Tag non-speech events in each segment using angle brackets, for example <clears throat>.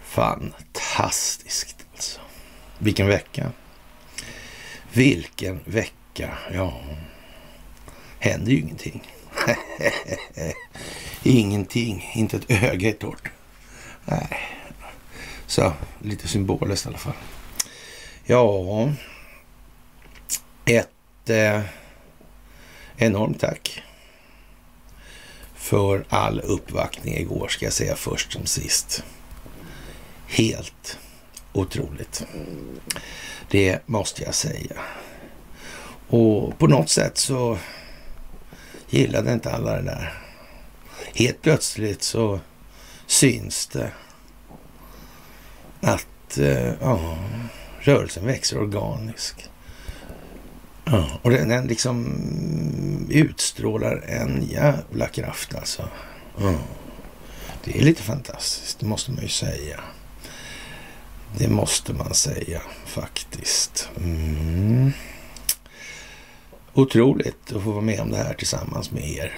Fantastiskt alltså. Vilken vecka. Vilken vecka. Ja, händer ju ingenting. <laughs> ingenting. Inte ett öga är torrt. Nej, så lite symboliskt i alla fall. Ja, ett eh, enormt tack för all uppvaktning igår ska jag säga först som sist. Helt otroligt. Det måste jag säga. Och på något sätt så gillade inte alla det där. Helt plötsligt så syns det att eh, ja, rörelsen växer organiskt. Ja, och den, den liksom utstrålar en jävla kraft alltså. Ja. Det är lite fantastiskt, det måste man ju säga. Det måste man säga faktiskt. Mm. Otroligt att få vara med om det här tillsammans med er.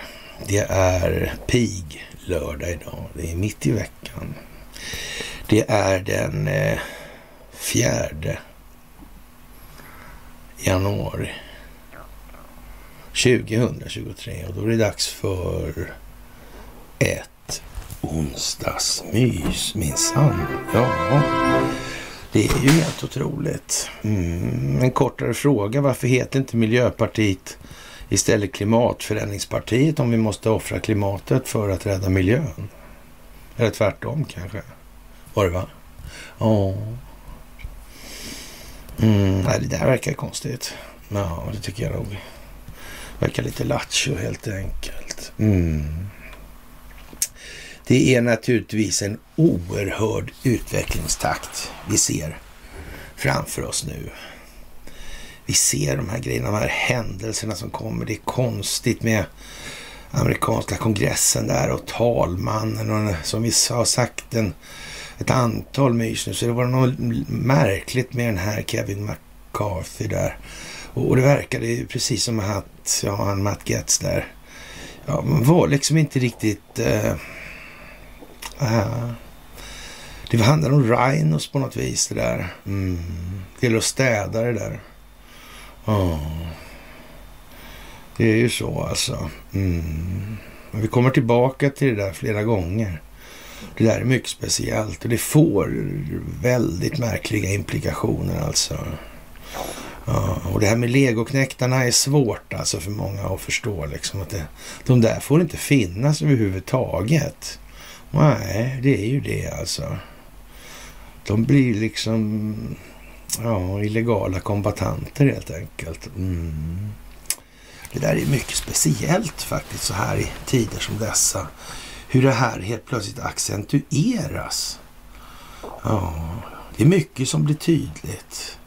Det är pig lördag idag. Det är mitt i veckan. Det är den eh, fjärde januari 2023 och då är det dags för ett onsdagsmys minsann. Ja, det är ju helt otroligt. Mm, en kortare fråga. Varför heter inte Miljöpartiet istället Klimatförändringspartiet om vi måste offra klimatet för att rädda miljön? Eller tvärtom kanske? Var det va? Ja. Mm, nej, det där verkar konstigt. Ja, det tycker jag nog. Verkar lite lattjo helt enkelt. Mm. Det är naturligtvis en oerhörd utvecklingstakt vi ser framför oss nu. Vi ser de här grejerna, de här händelserna som kommer. Det är konstigt med amerikanska kongressen där och talmannen och som vi har sagt den ett antal mys nu. Så det var något märkligt med den här Kevin McCarthy där. Och, och det verkade ju precis som att, ja, han Matt Getz där, ja, man var liksom inte riktigt... Uh, uh, det handlar om Rhinos på något vis det där. Mm. Det gäller att städa det där. Ja. Det är ju så alltså. Mm. Men vi kommer tillbaka till det där flera gånger. Det där är mycket speciellt och det får väldigt märkliga implikationer alltså. Ja, och det här med legoknäktarna är svårt alltså för många att förstå. Liksom, att det, de där får inte finnas överhuvudtaget. Nej, det är ju det alltså. De blir liksom ja, illegala kombatanter helt enkelt. Mm. Det där är mycket speciellt faktiskt så här i tider som dessa. Hur det här helt plötsligt accentueras. Ja, det är mycket som blir tydligt.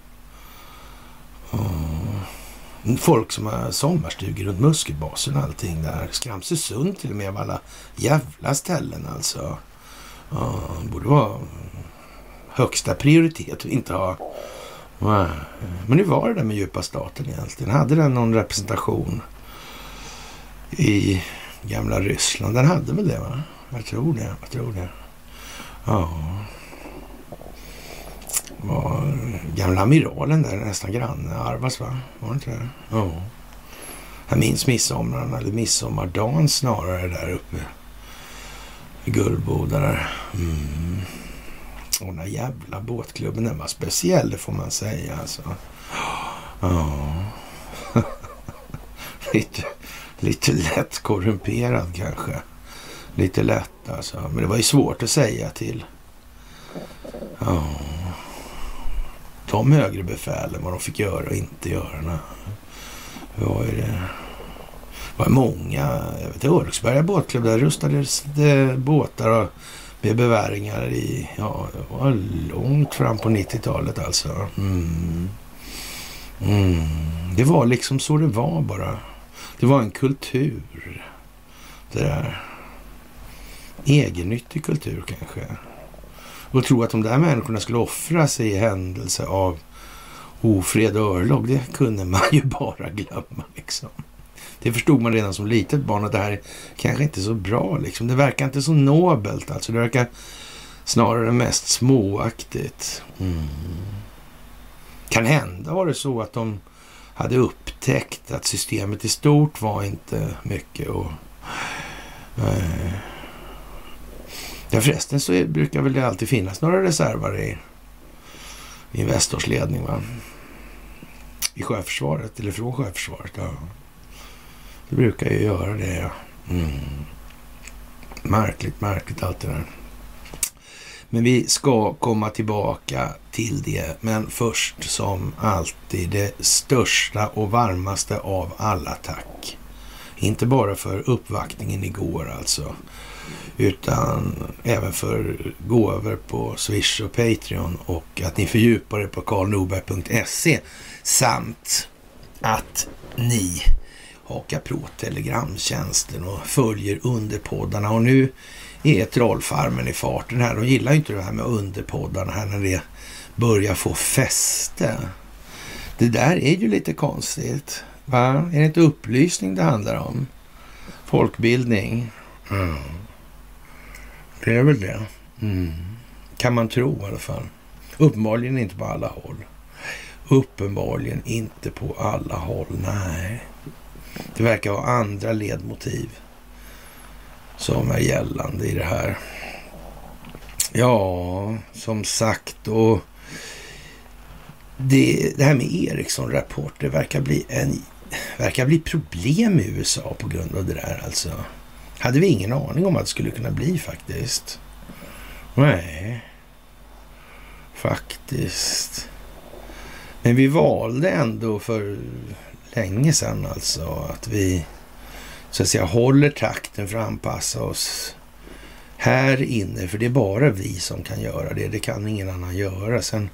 Mm. Folk som har sommarstugor runt Muskelbasen och allting där. Skramsösund till och med av alla jävla ställen alltså. Ja, borde vara högsta prioritet att inte ha... Men hur var det där med djupa staten egentligen? Hade den någon representation i gamla Ryssland? Den hade väl det va? Jag tror det. Jag tror det. Ja var gamla amiralen där, nästan granne, Arvas va? Var det inte det? Ja. Jag minns midsommaren, eller midsommardagen snarare där uppe i Gullboda där. Mm. Och den där jävla båtklubben, den var speciell det får man säga alltså. Ja. <laughs> lite, lite lätt korrumperad kanske. Lite lätt alltså. Men det var ju svårt att säga till. Ja de högre befälen vad de fick göra och inte göra. Nej. Det var ju det. Det var många, jag vet Örksberga båtklubb, där rustades det båtar med beväringar i, ja, det var långt fram på 90-talet alltså. Mm. Mm. Det var liksom så det var bara. Det var en kultur. Det där. Egennyttig kultur kanske. Och tro att de där människorna skulle offra sig i händelse av ofred och örlog, det kunde man ju <laughs> bara glömma liksom. Det förstod man redan som litet barn att det här är kanske inte är så bra. Liksom. Det verkar inte så nobelt. Alltså. Det verkar snarare mest småaktigt. Mm. Kan hända var det så att de hade upptäckt att systemet i stort var inte mycket. Och, eh, ja, förresten så brukar väl det alltid finnas några reservare i Investors ledning. Va? I sjöförsvaret, eller från sjöförsvaret. Ja. Det brukar ju göra det, ja. Mm. Märkligt, märkligt allt det där. Men vi ska komma tillbaka till det. Men först som alltid det största och varmaste av alla tack. Inte bara för uppvaktningen igår alltså. Utan även för gåvor på Swish och Patreon och att ni fördjupar er på karlnorberg.se samt att ni hakar på Telegramtjänsten och följer underpoddarna. Och nu är trollfarmen i farten här. De gillar ju inte det här med underpoddarna här när det börjar få fäste. Det där är ju lite konstigt. Va? Är det inte upplysning det handlar om? Folkbildning? Mm. Det är väl det. Mm. Kan man tro i alla fall. Uppenbarligen inte på alla håll. Uppenbarligen inte på alla håll, nej. Det verkar vara andra ledmotiv som är gällande i det här. Ja, som sagt och det, det här med Ericsson-rapport, det verkar bli, en, verkar bli problem i USA på grund av det där alltså. Hade vi ingen aning om att det skulle kunna bli faktiskt. Nej, faktiskt. Men vi valde ändå för länge sedan alltså att vi så att säga håller takten för att anpassa oss här inne. För det är bara vi som kan göra det. Det kan ingen annan göra. Sen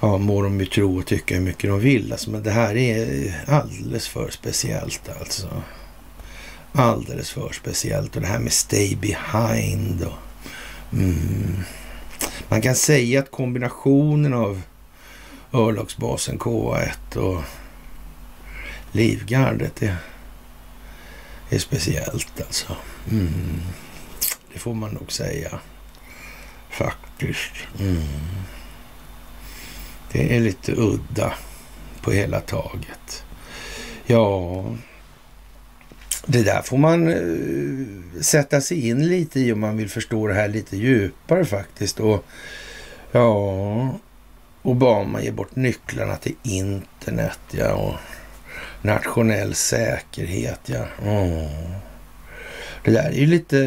ja, må de ju tro och tycka hur mycket de vill. Alltså, men det här är alldeles för speciellt alltså. Alldeles för speciellt. Och det här med stay behind. Och, mm. Man kan säga att kombinationen av örlogsbasen KA1 och Livgardet är, är speciellt alltså. Mm. Det får man nog säga. Faktiskt. Mm. Det är lite udda på hela taget. Ja, det där får man uh, sätta sig in lite i om man vill förstå det här lite djupare faktiskt. Och ja, Obama ger bort nycklarna till internet ja, och nationell säkerhet ja. Oh. Det där är ju lite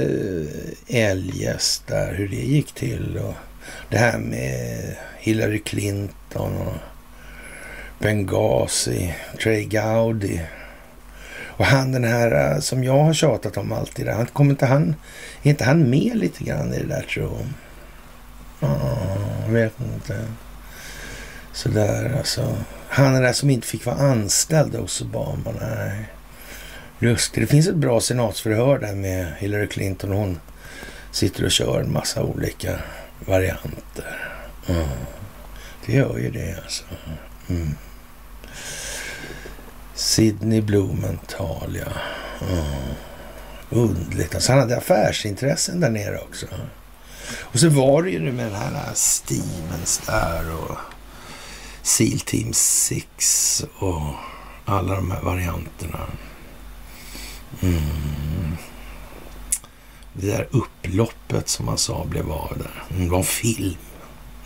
eh, eljest där, hur det gick till. Och det här med Hillary Clinton och Benghazi, Trey Gowdy. Och han den här eh, som jag har tjatat om alltid, han, kommer inte han, är inte han med lite grann i det där tror jag? Oh, vet inte. Sådär alltså. Han är där som inte fick vara anställd hos Obama. Nej. Just det. Det finns ett bra senatsförhör där med Hillary Clinton. Hon sitter och kör en massa olika varianter. Mm. Det gör ju det alltså. Mm. Sidney Blumenthal, ja. Mm. Undligt. Alltså, han hade affärsintressen där nere också. Och så var det ju med den här Stevens där och Seal Team 6 och alla de här varianterna. Mm. Det där upploppet som man sa blev av där. Mm, det var en film.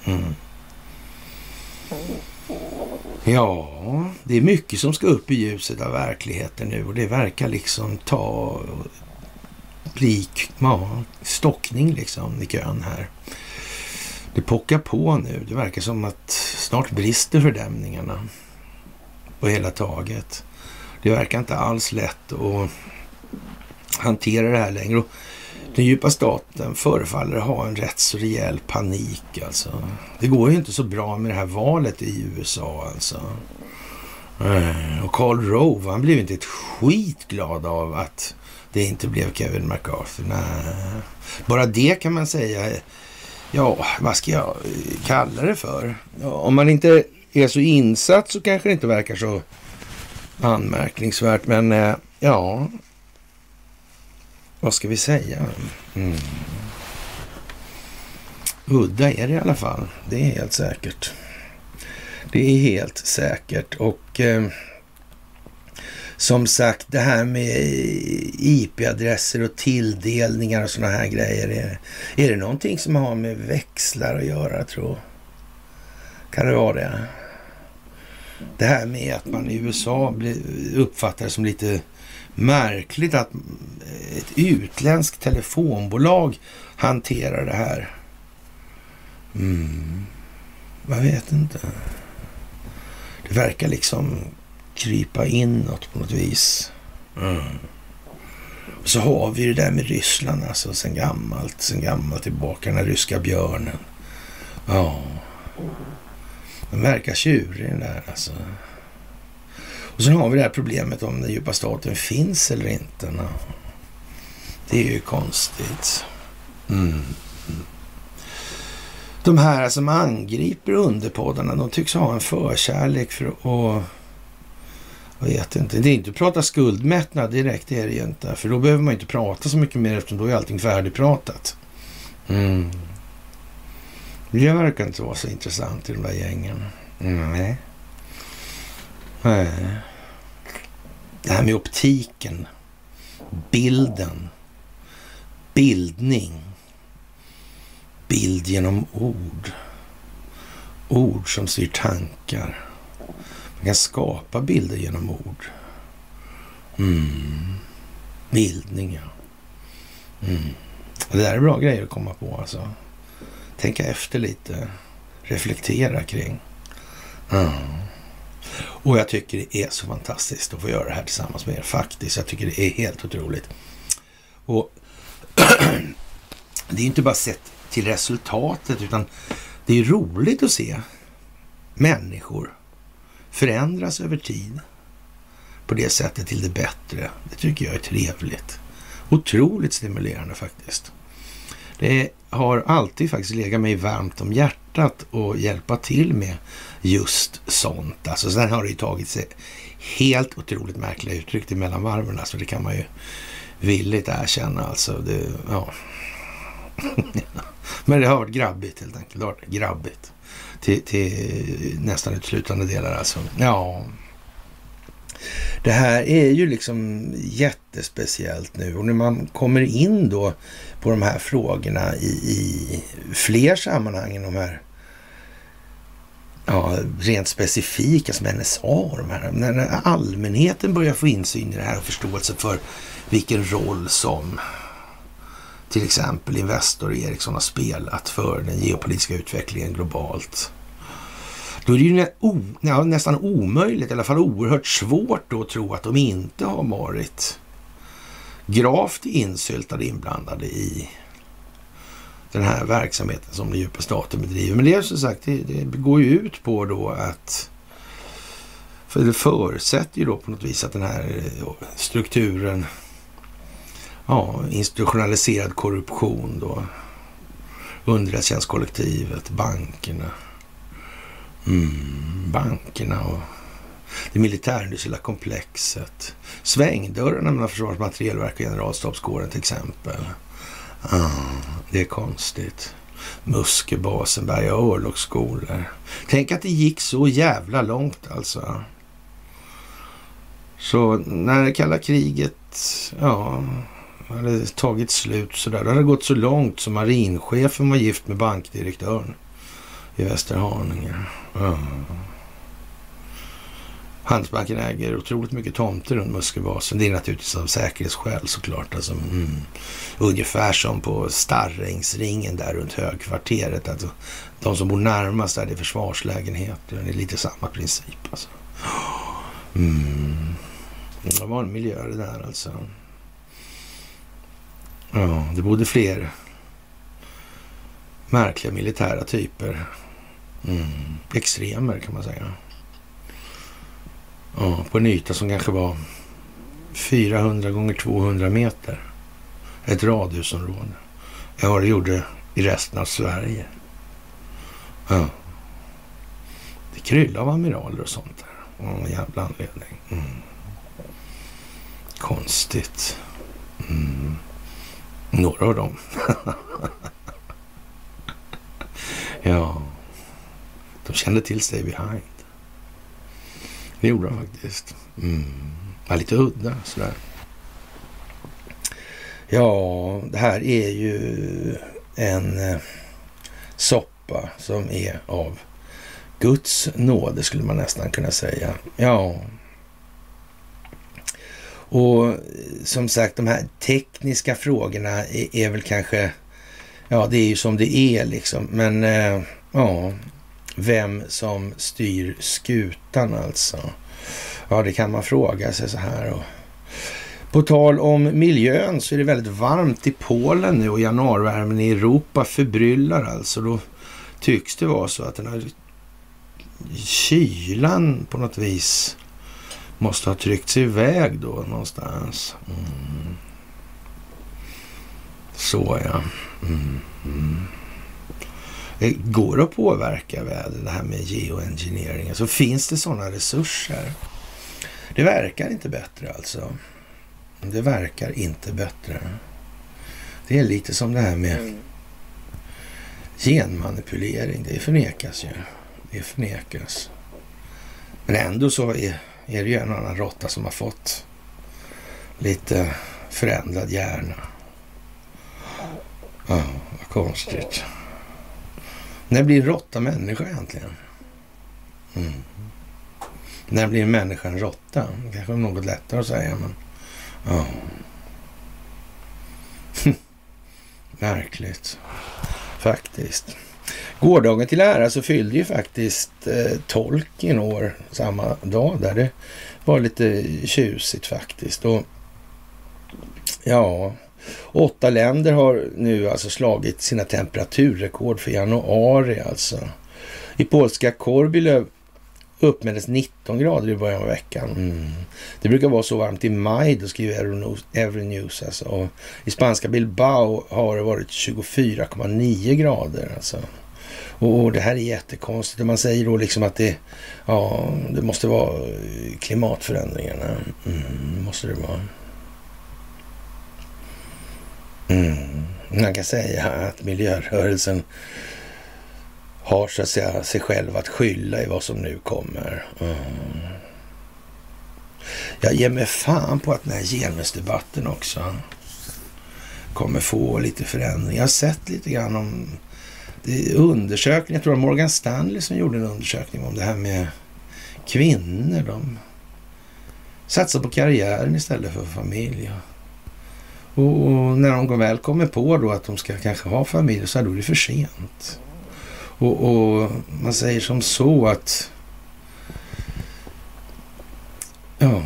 Mm. Ja, det är mycket som ska upp i ljuset av verkligheten nu och det verkar liksom ta bli ja, stockning liksom i kön här. Det pockar på nu. Det verkar som att snart brister fördämningarna på hela taget. Det verkar inte alls lätt att hantera det här längre. Och den djupa staten förefaller ha en rätt så rejäl panik alltså. Det går ju inte så bra med det här valet i USA alltså. Eh, och Karl Rove, han blev inte ett skit glad av att det inte blev Kevin McCarthy. Nej. Bara det kan man säga ja, vad ska jag eh, kalla det för? Ja, om man inte är så insatt så kanske det inte verkar så Anmärkningsvärt, men eh, ja, vad ska vi säga? Mm. Udda är det i alla fall. Det är helt säkert. Det är helt säkert. Och eh, som sagt, det här med IP-adresser och tilldelningar och sådana här grejer. Är, är det någonting som har med växlar att göra, tror Kan det vara det? Det här med att man i USA uppfattar det som lite märkligt att ett utländskt telefonbolag hanterar det här. Mm. Jag vet inte. Det verkar liksom krypa inåt på något vis. Mm. Så har vi det där med Ryssland alltså sen gammalt, sen gammalt tillbaka, den här ryska björnen. Ja, den verkar tjurig den där alltså. Och sen har vi det här problemet om den djupa staten finns eller inte. No. Det är ju konstigt. Mm. De här som angriper underpoddarna, de tycks ha en förkärlek för att jag vet inte. Det är inte att prata skuldmättnad direkt, det är det ju inte. För då behöver man inte prata så mycket mer eftersom då är allting färdigpratat. Mm. Det verkar inte vara så intressant i de där gängen. Nej. Nej. Det här med optiken, bilden, bildning, bild genom ord, ord som styr tankar. Man kan skapa bilder genom ord. Mm. Bildning, ja. Mm. Det där är bra grejer att komma på alltså. Tänka efter lite. Reflektera kring. Mm. Och jag tycker det är så fantastiskt att få göra det här tillsammans med er faktiskt. Jag tycker det är helt otroligt. Och <clears throat> det är inte bara sett till resultatet utan det är roligt att se människor förändras över tid på det sättet till det bättre. Det tycker jag är trevligt. Otroligt stimulerande faktiskt. Det har alltid faktiskt legat mig varmt om hjärtat att hjälpa till med just sånt. Alltså sen har det ju tagit sig helt otroligt märkliga uttryck i mellanvarven. Alltså det kan man ju villigt erkänna alltså. Det, ja. <laughs> Men det har varit grabbigt helt enkelt. Det har varit grabbigt till, till nästan utslutande delar alltså. Ja, det här är ju liksom jättespeciellt nu och när man kommer in då på de här frågorna i, i fler sammanhang än de här ja, rent specifika som NSA och de här. När allmänheten börjar få insyn i det här och förståelse för vilken roll som till exempel Investor och Ericsson har spelat för den geopolitiska utvecklingen globalt. Då är det ju nästan omöjligt, i alla fall oerhört svårt då att tro att de inte har varit gravt insyltade inblandade i den här verksamheten som den djupa staten bedriver. Men det är som sagt, det, det går ju ut på då att för det förutsätter ju då på något vis att den här eh, strukturen ja, institutionaliserad korruption då. Underrättelsetjänstkollektivet, bankerna, mm, bankerna och det militärindustriella komplexet. Svängdörrarna mellan Försvarets materielverk och generalstabskåren till exempel. Ah, det är konstigt. Musköbasen, Berga örlogsskolor. Tänk att det gick så jävla långt alltså. Så när det kalla kriget, ja, hade tagit slut sådär. Det hade gått så långt som marinchefen var gift med bankdirektören i Västerhaninge. Mm. Handelsbanken äger otroligt mycket tomter runt Musköbasen. Det är naturligtvis av säkerhetsskäl såklart. Alltså, mm. Ungefär som på Starrängsringen där runt högkvarteret. Alltså, de som bor närmast där, det är försvarslägenheter. Det är lite samma princip. Alltså. Mm. Det var en miljö det där alltså. Ja, det bodde fler märkliga militära typer. Mm. Extremer kan man säga. Ja, på en yta som kanske var 400 gånger 200 meter. Ett radhusområde. Ja, det gjorde i resten av Sverige. Ja. Det kryllade av amiraler och sånt där. Av någon jävla anledning. Mm. konstigt. Mm. Några av dem. ja, de kände till Stay Behind. Det gjorde de faktiskt. Mm. Ja, lite udda sådär. Ja, det här är ju en eh, soppa som är av Guds nåde skulle man nästan kunna säga. Ja. Och eh, som sagt, de här tekniska frågorna är, är väl kanske, ja det är ju som det är liksom. Men eh, ja, vem som styr skutan alltså. Ja, det kan man fråga sig så här. Och på tal om miljön så är det väldigt varmt i Polen nu och januarvärmen i Europa förbryllar alltså. Då tycks det vara så att den här kylan på något vis måste ha tryckt sig iväg då någonstans. Mm. Så ja. Mm. Mm. Det går att påverka väder, det här med geoengineering. Alltså finns det sådana resurser? Det verkar inte bättre alltså. Det verkar inte bättre. Det är lite som det här med mm. genmanipulering. Det förnekas ju. Det förnekas. Men ändå så är, är det ju en annan råtta som har fått lite förändrad hjärna. Ja, vad konstigt. När blir en råtta människa egentligen? Mm. När blir en människa en råtta? Kanske något lättare att säga, men ja. <laughs> Märkligt. Faktiskt. Gårdagen till ära så fyllde ju faktiskt eh, Tolkien år samma dag där. Det var lite tjusigt faktiskt. Och ja, åtta länder har nu alltså slagit sina temperaturrekord för januari alltså. I polska Korbilöv uppmättes 19 grader i början av veckan. Mm. Det brukar vara så varmt i maj, då skriver Euronews. Alltså. Och I spanska Bilbao har det varit 24,9 grader. Alltså. Och det här är jättekonstigt. Man säger då liksom att det, ja, det måste vara eh, klimatförändringarna. Mm, måste det vara. Mm. Man kan säga att miljörörelsen har så att säga sig själv att skylla i vad som nu kommer. Mm. Jag ger mig fan på att den här genusdebatten också kommer få lite förändring. Jag har sett lite grann om Undersökning, Jag tror det var Morgan Stanley som gjorde en undersökning om det här med kvinnor. De satsar på karriären istället för familj. Och, och när de väl kommer på då att de ska kanske ha familj så är det för sent. Och, och, man säger som så att ja,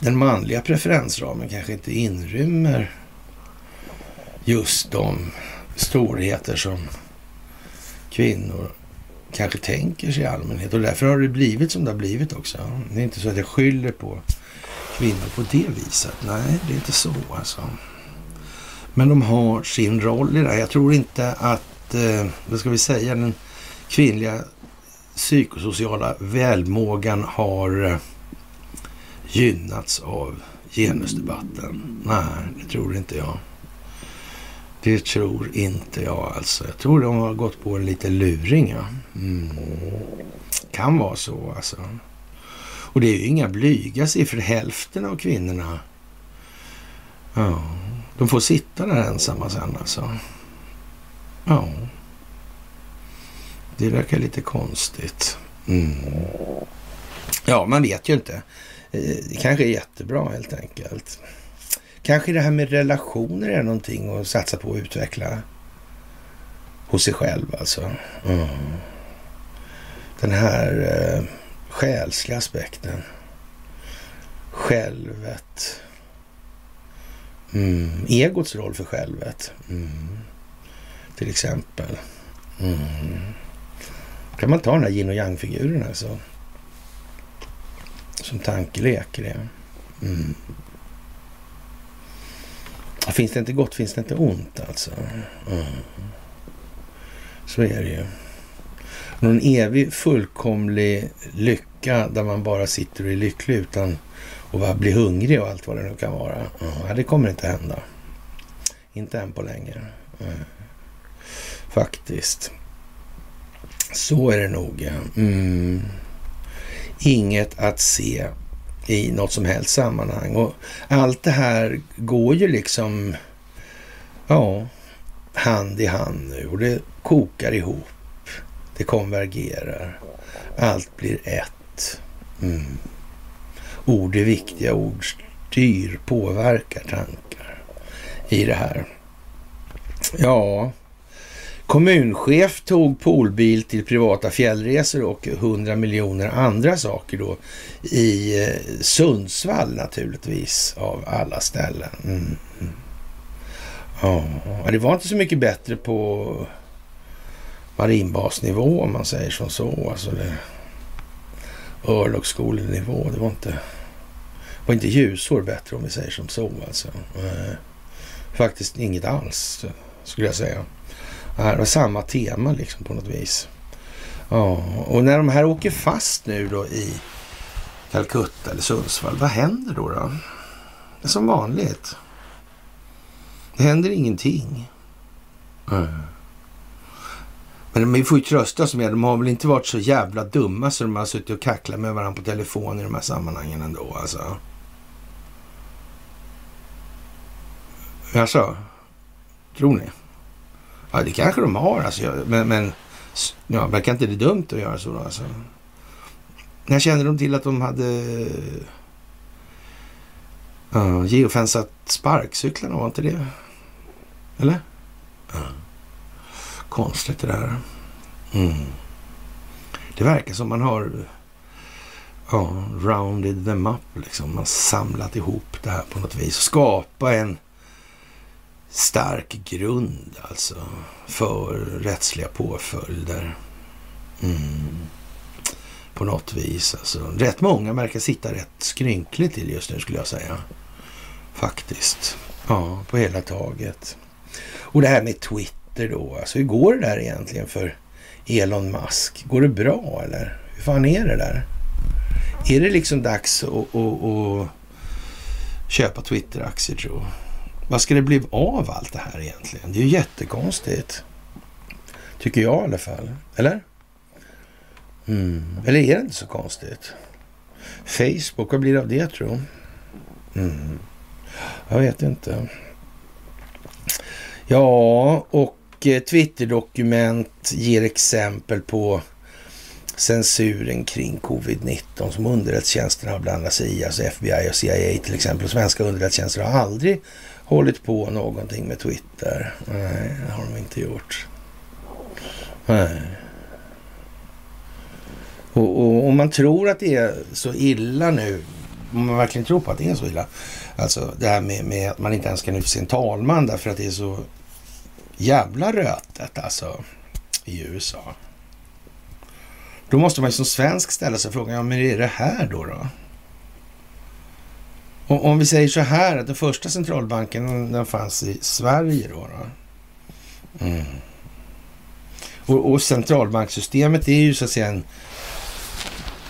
den manliga preferensramen kanske inte inrymmer just de storheter som kvinnor kanske tänker sig i allmänhet. Och därför har det blivit som det har blivit också. Det är inte så att jag skyller på kvinnor på det viset. Nej, det är inte så alltså. Men de har sin roll i det här. Jag tror inte att, eh, vad ska vi säga, den kvinnliga psykosociala välmågan har eh, gynnats av genusdebatten. Nej, det tror inte jag. Det tror inte jag alltså. Jag tror de har gått på en liten luring. Ja. Mm. Kan vara så alltså. Och det är ju inga blyga siffror. Hälften av kvinnorna, ja, de får sitta där ensamma sen alltså. Ja. Det verkar lite konstigt. Mm. Ja, man vet ju inte. Eh, det kanske är jättebra helt enkelt. Kanske det här med relationer är någonting att satsa på att utveckla hos sig själv alltså. Mm. Den här eh, själsliga aspekten. Självet. Mm. Egots roll för självet. Mm. Till exempel. Mm. kan man ta den här yin och yang-figuren alltså. Som tankelek. Mm. Finns det inte gott finns det inte ont alltså. Mm. Så är det ju. Någon evig fullkomlig lycka där man bara sitter och är lycklig utan och bara bli hungrig och allt vad det nu kan vara. Mm. Ja, det kommer inte hända. Inte än på länge. Mm. Faktiskt. Så är det nog. Mm. Inget att se i något som helst sammanhang. Och allt det här går ju liksom ja, hand i hand nu och det kokar ihop. Det konvergerar. Allt blir ett. Mm. Ord är viktiga, ord styr, påverkar tankar i det här. Ja, kommunchef tog polbil till privata fjällresor och 100 miljoner andra saker då i eh, Sundsvall naturligtvis av alla ställen. Mm. Ja, det var inte så mycket bättre på marinbasnivå om man säger som så. Alltså det, örlogsskolenivå. Det var inte, var inte ljusår bättre om vi säger som så. Alltså. Eh, faktiskt inget alls skulle jag säga. Det var samma tema liksom på något vis. Ja, och när de här åker fast nu då i Calcutta eller Sundsvall, vad händer då? då? Det är som vanligt. Det händer ingenting. Mm. Men vi får ju trösta oss med, de har väl inte varit så jävla dumma så de har suttit och kacklat med varandra på telefon i de här sammanhangen ändå alltså. Jaså? Tror ni? Ja, det kanske de har alltså. Men, men ja, verkar inte det dumt att göra så då alltså? När kände de till att de hade uh, geofensat sparkcyklarna? Var inte det? Eller? Uh. Konstigt det där. Mm. Det verkar som man har ja, rounded them up. Liksom. Man har samlat ihop det här på något vis. Skapa en stark grund alltså för rättsliga påföljder. Mm. På något vis alltså. Rätt många verkar sitta rätt skrynkligt till just nu skulle jag säga. Faktiskt. Ja, på hela taget. Och det här med Twitter då. Alltså hur går det där egentligen för Elon Musk? Går det bra eller? Hur fan är det där? Är det liksom dags att, att, att köpa Twitter-aktier tror vad ska det bli av allt det här egentligen? Det är ju jättekonstigt. Tycker jag i alla fall. Eller? Mm. Eller är det inte så konstigt? Facebook, vad blir det av det tror mm. Jag vet inte. Ja, och Twitterdokument Twitter-dokument ger exempel på censuren kring covid-19 som underrättelsetjänsterna har blandat sig i. Alltså FBI och CIA till exempel. Svenska underrättelsetjänster har aldrig hållit på någonting med Twitter. Nej, det har de inte gjort. Nej. Och, och om man tror att det är så illa nu, om man verkligen tror på att det är så illa, alltså det här med, med att man inte ens kan utse en talman därför att det är så jävla rötet alltså i USA. Då måste man ju som svensk ställa sig frågan, ja men är det här då? då? Och om vi säger så här att den första centralbanken den fanns i Sverige då. då. Mm. Och, och centralbanksystemet är ju så att säga en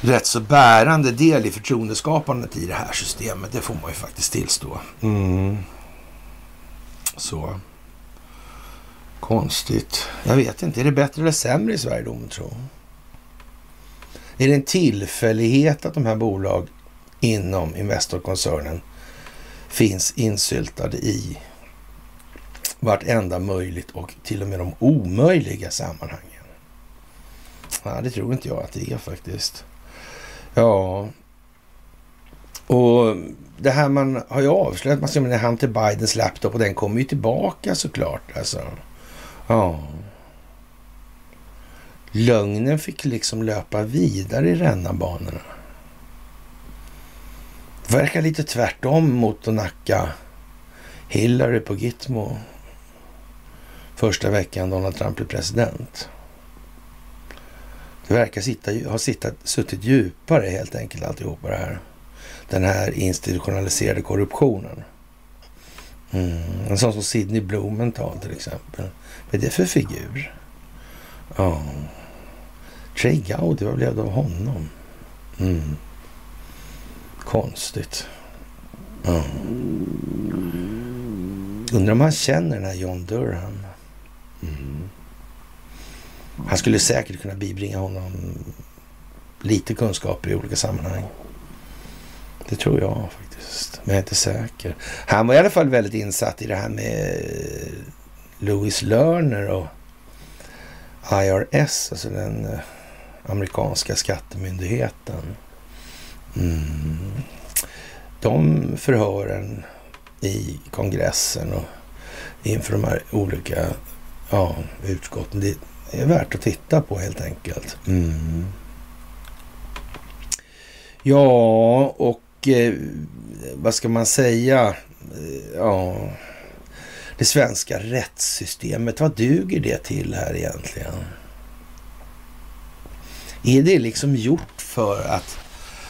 rätt så bärande del i förtroendeskapandet i det här systemet. Det får man ju faktiskt tillstå. Mm. Så. Konstigt. Jag vet inte. Är det bättre eller sämre i Sverige då, tro? Är det en tillfällighet att de här bolag inom Investorkoncernen finns insyltade i vartenda möjligt och till och med de omöjliga sammanhangen? Ja, det tror inte jag att det är faktiskt. Ja, och det här man har ju avslöjat, man ser med Hunter Bidens laptop och den kommer ju tillbaka såklart. Alltså. Ja. Lögnen fick liksom löpa vidare i rännarbanorna. Verkar lite tvärtom mot att nacka Hillary på Gitmo första veckan Donald Trump blev president. Det verkar sitta, ha sittat, suttit djupare helt enkelt alltihopa det här. Den här institutionaliserade korruptionen. Mm. En sån som Sidney Blumenthal till exempel. Vad är det för figur? Ja. Trey Gowdy, vad blev det av honom? Mm. Konstigt. Ja. Undrar om han känner den här John Durham. Mm. Han skulle säkert kunna bibringa honom lite kunskaper i olika sammanhang. Det tror jag faktiskt, men jag är inte säker. Han var i alla fall väldigt insatt i det här med Louis Lerner och IRS, alltså den eh, amerikanska skattemyndigheten. Mm. De förhören i kongressen och inför de här olika ja, utskotten. Det är värt att titta på helt enkelt. Mm. Ja, och eh, vad ska man säga? Eh, ja, det svenska rättssystemet, vad duger det till här egentligen? Är det liksom gjort för att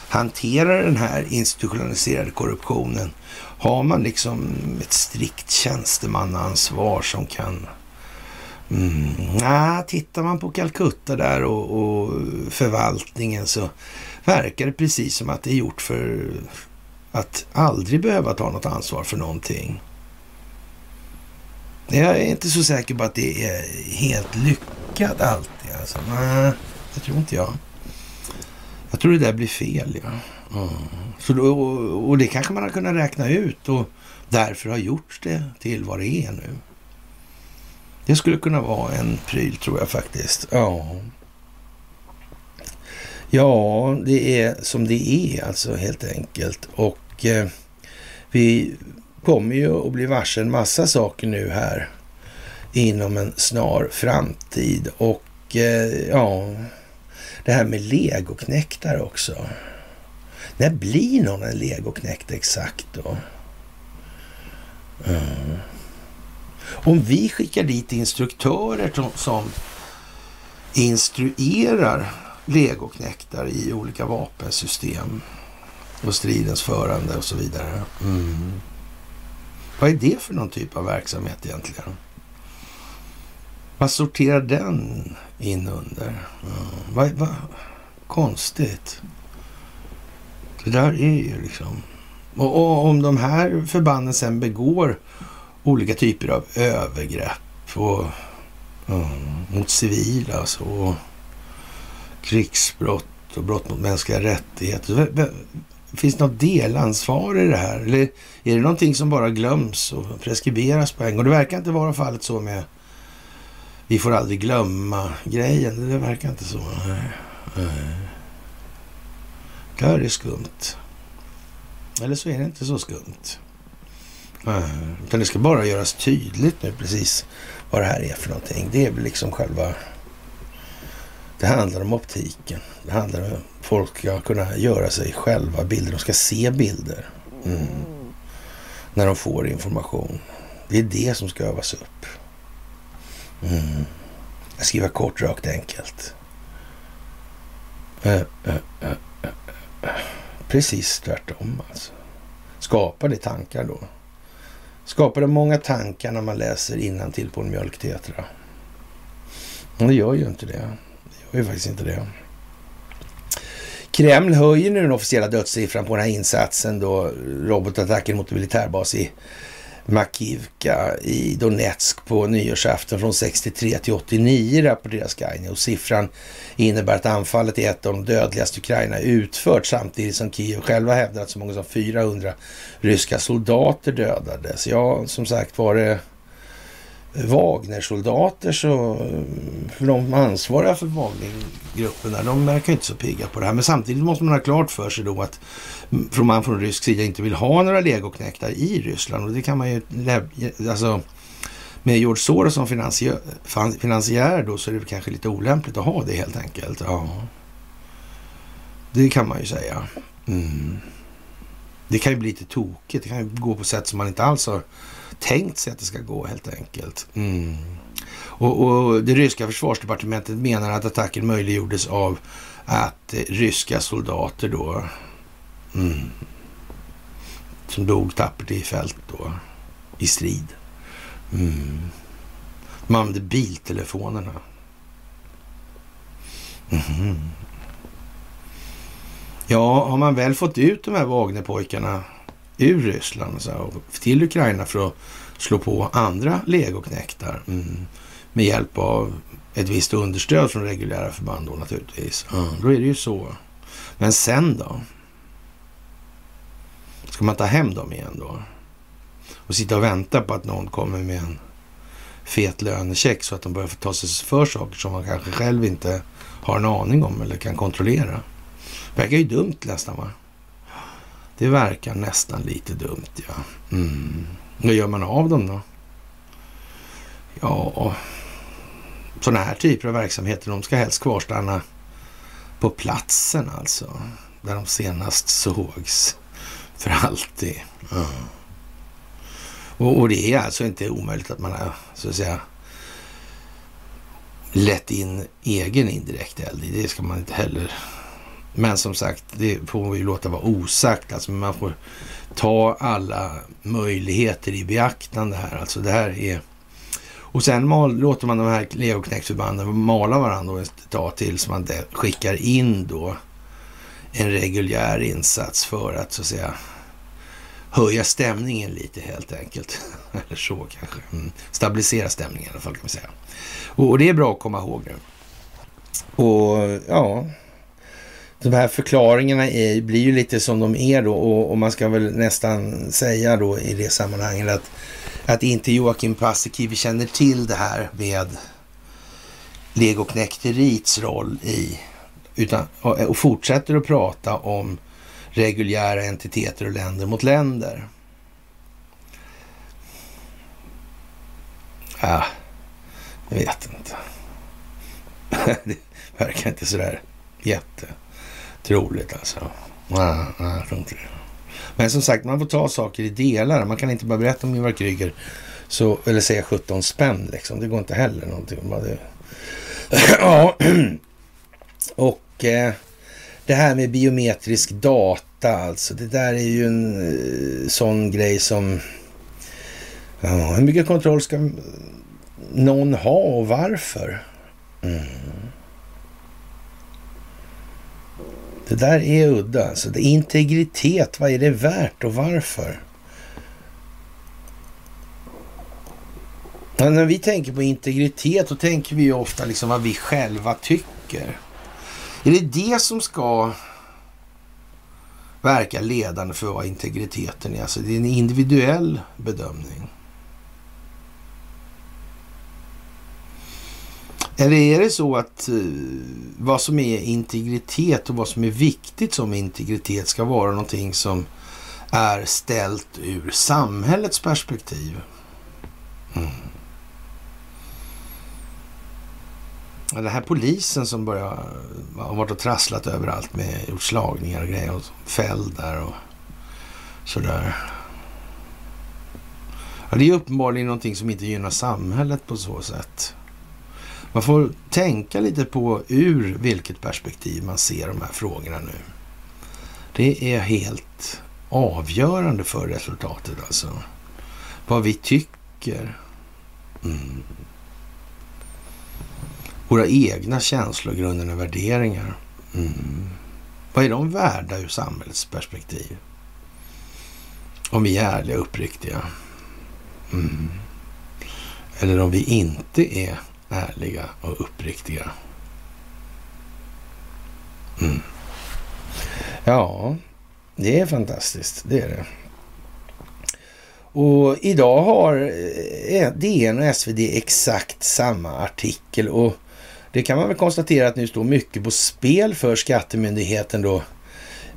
hantera den här institutionaliserade korruptionen? Har man liksom ett strikt tjänstemannaansvar som kan... Mm, nah, tittar man på Calcutta där och, och förvaltningen så verkar det precis som att det är gjort för att aldrig behöva ta något ansvar för någonting. Jag är inte så säker på att det är helt lyckat alltid. Alltså. Nej, det tror inte jag. Jag tror det där blir fel. Ja. Mm. Så då, och det kanske man har kunnat räkna ut och därför har gjort det till vad det är nu. Det skulle kunna vara en pryl tror jag faktiskt. Ja. Ja, det är som det är alltså helt enkelt. Och eh, vi kommer ju att bli varse en massa saker nu här inom en snar framtid. Och eh, ja, det här med legoknäktar också. När blir någon en legoknäkt exakt då? Mm. Om vi skickar dit instruktörer som instruerar legoknäktar i olika vapensystem och stridens förande och så vidare. Mm. Vad är det för någon typ av verksamhet egentligen? Vad sorterar den in under? Mm. Vad, va, konstigt. Det där är ju liksom... Och, och, om de här förbanden sen begår olika typer av övergrepp och, mm, mot civila alltså, och krigsbrott och brott mot mänskliga rättigheter. Finns det något delansvar i det här? Eller är det någonting som bara glöms och preskriberas på en gång? Det verkar inte vara fallet så med vi får aldrig glömma-grejen. Det verkar inte så. Det här är skumt. Eller så är det inte så skumt. Utan det ska bara göras tydligt nu precis vad det här är för någonting. Det är väl liksom själva det handlar om optiken. Det handlar om att folk ska kunna göra sig själva bilder. De ska se bilder mm. när de får information. Det är det som ska övas upp. Mm. Jag skriver kort, rakt, enkelt. Äh, äh, äh, Precis tvärtom alltså. Skapar det tankar då? Skapar det många tankar när man läser till på en mjölktetra? Men det gör ju inte det gör ju faktiskt inte det. Kreml höjer nu den officiella dödssiffran på den här insatsen då, robotattacken mot en militärbas i Makivka i Donetsk på nyårsafton från 63 till 89 rapporterar Sky Och siffran innebär att anfallet är ett av de dödligaste Ukraina utfört samtidigt som Kiev själva hävdar att så många som 400 ryska soldater dödades. Ja, som sagt var det Wagnersoldater så, för de ansvariga för Wagnergruppen där, de verkar inte så pigga på det här. Men samtidigt måste man ha klart för sig då att från man från rysk sida inte vill ha några legoknäktar i Ryssland. Och det kan man ju, alltså med George Soros som finansiär, finansiär då så är det kanske lite olämpligt att ha det helt enkelt. Ja. Det kan man ju säga. Mm. Det kan ju bli lite tokigt. Det kan ju gå på sätt som man inte alls har tänkt sig att det ska gå helt enkelt. Mm. Och, och, det ryska försvarsdepartementet menar att attacken möjliggjordes av att eh, ryska soldater då mm, som dog tappert i fält då i strid. Mm. De använde biltelefonerna. Mm. Ja, har man väl fått ut de här Wagnerpojkarna ur Ryssland så, och till Ukraina för att slå på andra legoknektar mm, med hjälp av ett visst understöd från reguljära förband då naturligtvis. Mm, då är det ju så. Men sen då? Ska man ta hem dem igen då? Och sitta och vänta på att någon kommer med en fet lönecheck så att de börjar få ta sig för saker som man kanske själv inte har en aning om eller kan kontrollera. Verkar ju dumt nästan va? Det verkar nästan lite dumt ja. Mm. Vad gör man av dem då? Ja, sådana här typer av verksamheter, de ska helst kvarstanna på platsen alltså. Där de senast sågs. För alltid. Mm. Och, och, det är alltså inte omöjligt att man har, så att säga, lett in egen indirekt eld i Det ska man inte heller men som sagt, det får vi ju låta vara osagt. Alltså, man får ta alla möjligheter i beaktande här. Alltså det här är... Och sen mal, låter man de här legoknektsförbanden mala varandra ett tag tills man skickar in då en reguljär insats för att så att säga höja stämningen lite helt enkelt. <laughs> Eller så kanske. Mm. Stabilisera stämningen i alla fall kan man säga. Och, och det är bra att komma ihåg nu. Och ja, de här förklaringarna är, blir ju lite som de är då och, och, man ska väl nästan säga då i det sammanhanget att, att inte Joakim Paasikivi känner till det här med legoknekterits roll i utan, och, och fortsätter att prata om reguljära entiteter och länder mot länder. Ja, jag vet inte. <laughs> det verkar inte sådär jätte troligt alltså. Nej, nej, jag tror inte det. Men som sagt, man får ta saker i delar. Man kan inte bara berätta om Ivar Kryger så, eller säga 17 spänn liksom. Det går inte heller någonting. Det... <clears throat> ja, <clears throat> och eh, det här med biometrisk data alltså. Det där är ju en eh, sån grej som... Ja, hur mycket kontroll ska någon ha och varför? Mm. Det där är udda. Alltså, det integritet, vad är det värt och varför? Men när vi tänker på integritet, då tänker vi ju ofta liksom vad vi själva tycker. Är det det som ska verka ledande för vad integriteten är? Alltså det är en individuell bedömning. Eller är det så att uh, vad som är integritet och vad som är viktigt som integritet ska vara någonting som är ställt ur samhällets perspektiv? Mm. Den här polisen som börjar, eh, har varit och trasslat överallt med gjort slagningar och grejer och fälld där och sådär. Ja, det är uppenbarligen någonting som inte gynnar samhället på så sätt. Man får tänka lite på ur vilket perspektiv man ser de här frågorna nu. Det är helt avgörande för resultatet alltså. Vad vi tycker. Mm. Våra egna känslor, och värderingar. Mm. Vad är de värda ur samhällets perspektiv? Om vi är ärliga och uppriktiga. Mm. Eller om vi inte är ärliga och uppriktiga. Mm. Ja, det är fantastiskt. Det är det. Och idag har eh, DN och SvD exakt samma artikel och det kan man väl konstatera att nu står mycket på spel för skattemyndigheten då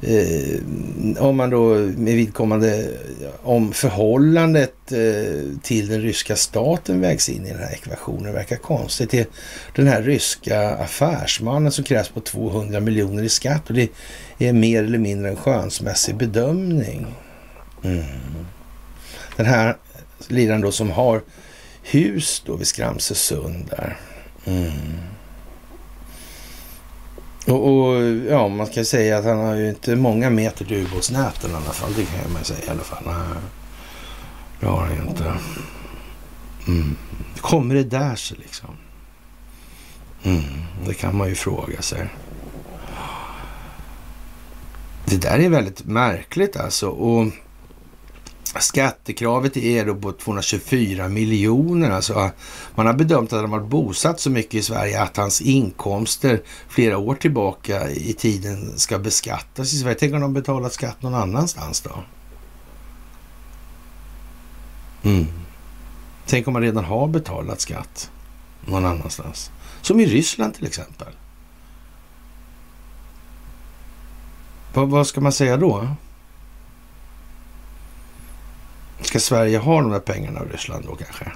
eh, om man då med vidkommande om förhållandet eh, till den ryska staten vägs in i den här ekvationen. Det verkar konstigt. Det är den här ryska affärsmannen som krävs på 200 miljoner i skatt och det är mer eller mindre en skönsmässig bedömning. Mm. Den här liraren då som har hus då vid Skramsösund där. Mm. Och, och, ja, man kan säga att han har ju inte många meter till ubåtsnäten i alla fall. Det kan man säga i alla fall. Nej, det har han ju inte. Mm. Kommer det där sig liksom? Mm, det kan man ju fråga sig. Det där är väldigt märkligt alltså. Och Skattekravet är då på 224 miljoner. Alltså, man har bedömt att han varit bosatt så mycket i Sverige att hans inkomster flera år tillbaka i tiden ska beskattas i Sverige. Tänk om de betalat skatt någon annanstans då? Mm. Tänk om man redan har betalat skatt någon annanstans. Som i Ryssland till exempel. vad, vad ska man säga då? Ska Sverige ha de där pengarna av Ryssland då kanske?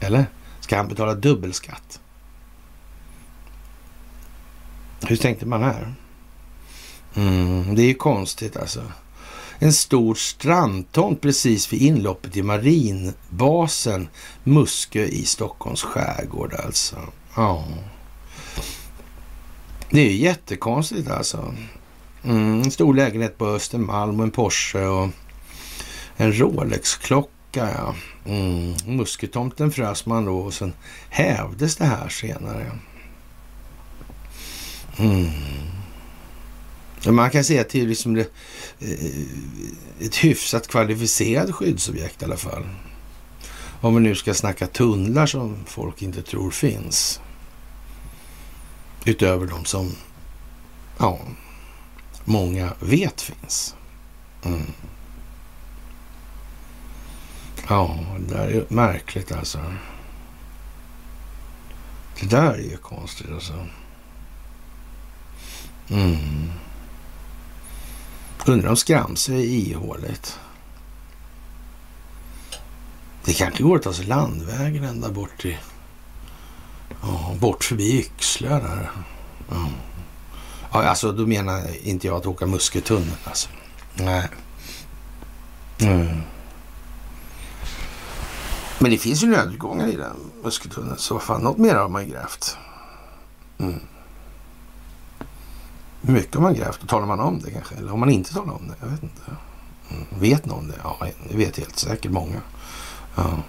Eller? Ska han betala dubbelskatt? Hur tänkte man här? Mm, det är ju konstigt alltså. En stor strandtomt precis vid inloppet i marinbasen Muskö i Stockholms skärgård alltså. Ja. Det är jättekonstigt alltså. Mm, en stor lägenhet på Östermalm och en Porsche och en Rolex-klocka. Ja. Mm. Musketomten frös man då och sen hävdes det här senare. Mm. Man kan säga att det är liksom det, eh, ett hyfsat kvalificerat skyddsobjekt i alla fall. Om vi nu ska snacka tunnlar som folk inte tror finns. Utöver de som ja, många vet finns. Mm. Ja, det där är märkligt alltså. Det där är ju konstigt alltså. Mm. Undrar om Skramse är ihåligt. Det kanske går att ta sig landvägen ända bort till... Ja, bort förbi Yxlö där. Ja. ja, alltså då menar inte jag att åka Muskötunneln alltså. Nej. Mm. Men det finns ju nödutgångar i den muskeltunneln. så vad fan, något mer har man ju grävt. Mm. Hur mycket har man grävt? Och talar man om det kanske? Eller om man inte talar om det? Jag vet inte. Mm. Vet någon det? Ja, det vet helt säkert många. Ja.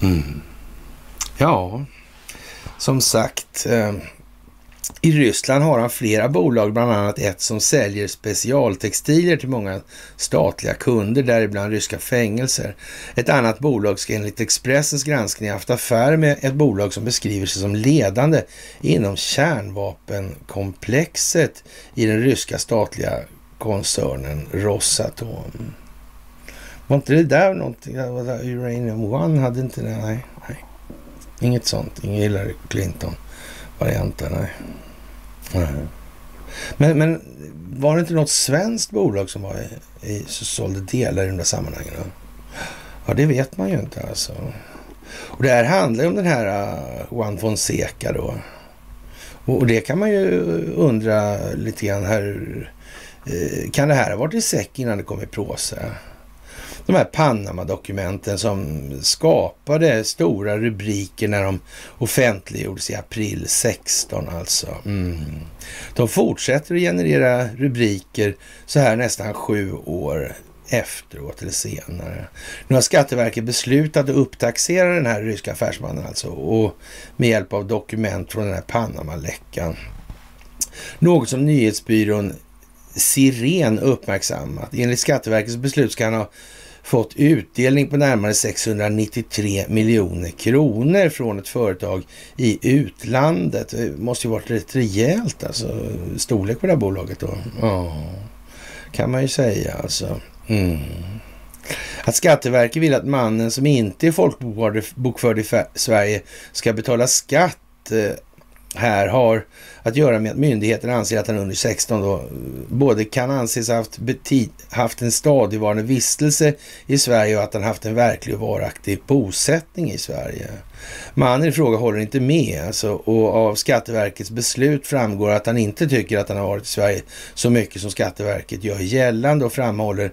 Mm. Ja, som sagt. Eh, i Ryssland har han flera bolag, bland annat ett som säljer specialtextilier till många statliga kunder, däribland ryska fängelser. Ett annat bolag ska enligt Expressens granskning haft affär med ett bolag som beskriver sig som ledande inom kärnvapenkomplexet i den ryska statliga koncernen Rosatom. Var inte det där någonting? Uranium One hade inte det? Nej, nej. Inget sånt. Ingen Hillary Clinton-varianten, nej. Men, men var det inte något svenskt bolag som var i, i, sålde delar i de där sammanhangen? Ja, det vet man ju inte alltså. Och det här handlar ju om den här uh, Juan Fonseca då. Och, och, det kan man ju undra lite grann här. Uh, kan det här ha varit i säck innan det kom i pråse? De här Panama-dokumenten som skapade stora rubriker när de offentliggjordes i april 16 alltså. Mm. De fortsätter att generera rubriker så här nästan sju år efteråt eller senare. Nu har Skatteverket beslutat att upptaxera den här ryska affärsmannen alltså och med hjälp av dokument från den här Panama-läckan. Något som nyhetsbyrån Siren uppmärksammat. Enligt Skatteverkets beslut ska han ha fått utdelning på närmare 693 miljoner kronor från ett företag i utlandet. Det måste ju varit rätt rejält alltså, storlek på det här bolaget då. Ja, kan man ju säga alltså. Mm. Att Skatteverket vill att mannen som inte är folkbokförd i Sverige ska betala skatt eh, här har att göra med att myndigheten anser att han under 16 då eh, både kan anses haft, haft en stadigvarande vistelse i Sverige och att han haft en verklig och varaktig bosättning i Sverige. Mannen i fråga håller inte med alltså, och av Skatteverkets beslut framgår att han inte tycker att han har varit i Sverige så mycket som Skatteverket gör gällande och framhåller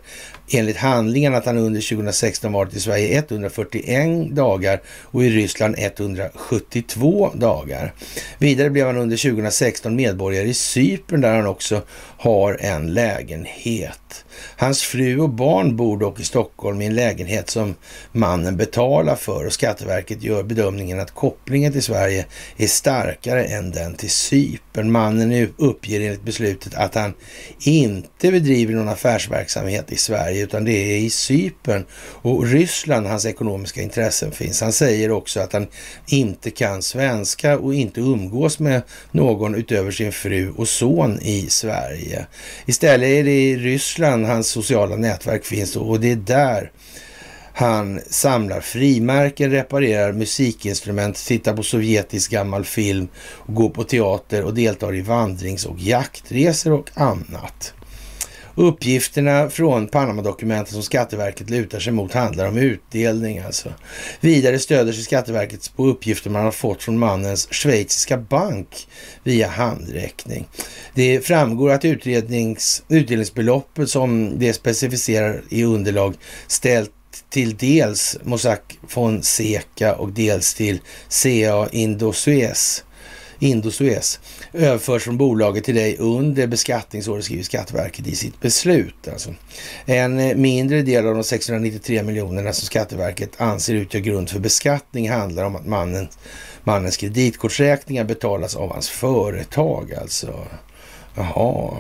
enligt handlingen att han under 2016 varit i Sverige 141 dagar och i Ryssland 172 dagar. Vidare blev han under 2016 medborgare i Cypern där han också har en lägenhet. Hans fru och barn bor dock i Stockholm i en lägenhet som mannen betalar för och Skatteverket gör bedömningen att kopplingen till Sverige är starkare än den till Cypern. Mannen uppger enligt beslutet att han inte bedriver någon affärsverksamhet i Sverige utan det är i Cypern och Ryssland hans ekonomiska intressen finns. Han säger också att han inte kan svenska och inte umgås med någon utöver sin fru och son i Sverige. Istället är det i Ryssland hans sociala nätverk finns och det är där han samlar frimärken, reparerar musikinstrument, tittar på sovjetisk gammal film, går på teater och deltar i vandrings och jaktresor och annat. Uppgifterna från Panama-dokumenten som Skatteverket lutar sig mot handlar om utdelning alltså. Vidare stöder sig Skatteverket på uppgifter man har fått från mannens schweiziska bank via handräckning. Det framgår att utrednings, utdelningsbeloppet som det specificerar i underlag ställt till dels Mossack Fonseca och dels till CA Indosuez, Indosuez överförs från bolaget till dig under beskattningsåret, skriver Skatteverket i sitt beslut. Alltså. En mindre del av de 693 miljonerna som Skatteverket anser utgör grund för beskattning handlar om att mannen, mannens kreditkortsräkningar betalas av hans företag. Alltså. Jaha.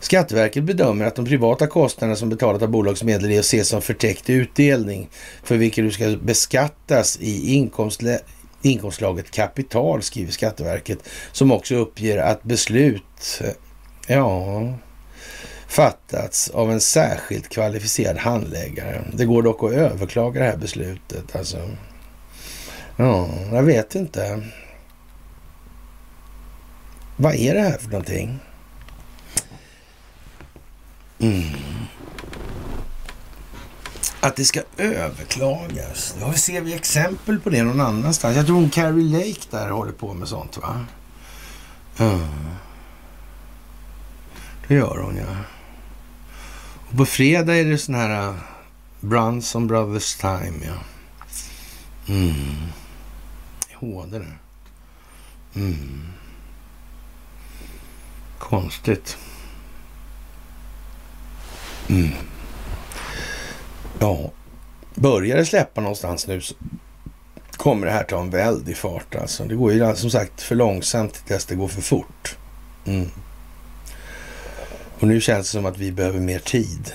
Skatteverket bedömer att de privata kostnaderna som betalat av bolagsmedel är att se som förtäckt utdelning för vilka du ska beskattas i inkomstlä inkomstslaget kapital, skriver Skatteverket, som också uppger att beslut, eh, ja, fattats av en särskilt kvalificerad handläggare. Det går dock att överklaga det här beslutet. Alltså. Ja, jag vet inte. Vad är det här för någonting? Mm. Att det ska överklagas. Ja, ser vi exempel på det någon annanstans? Jag tror hon Carrie Lake där håller på med sånt va? Mm. Det gör hon ja. Och på fredag är det sån här uh, Brunson Brothers Time ja. Mm. HD det. Mm. Konstigt. Mm. Ja, börjar det släppa någonstans nu så kommer det här ta en väldig fart. Alltså. Det går ju som sagt för långsamt tills det går för fort. Mm. Och nu känns det som att vi behöver mer tid.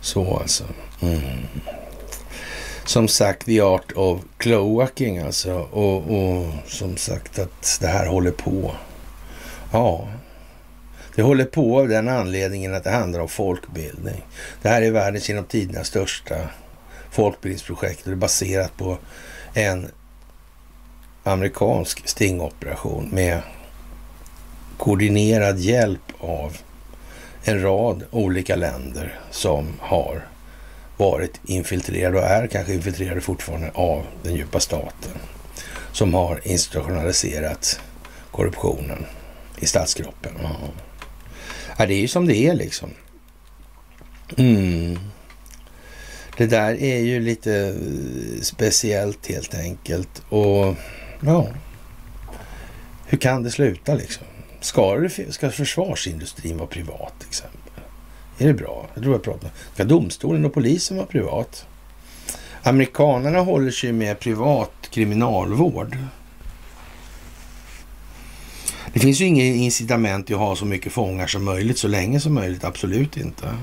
Så alltså. Mm. Som sagt, the art of cloaking alltså. Och, och som sagt att det här håller på. Ja, det håller på av den anledningen att det handlar om folkbildning. Det här är världens genom tiderna största folkbildningsprojekt och det är baserat på en amerikansk stingoperation med koordinerad hjälp av en rad olika länder som har varit infiltrerade och är kanske infiltrerade fortfarande av den djupa staten som har institutionaliserat korruptionen i statskroppen. Ja, det är ju som det är liksom. Mm. Det där är ju lite eh, speciellt helt enkelt. Och ja, hur kan det sluta liksom? Ska, det, ska försvarsindustrin vara privat till exempel? Är det bra? Jag tror jag pratar. Ska domstolen och polisen vara privat? Amerikanerna håller sig med privat kriminalvård. Det finns ju inget incitament i att ha så mycket fångar som möjligt så länge som möjligt. Absolut inte.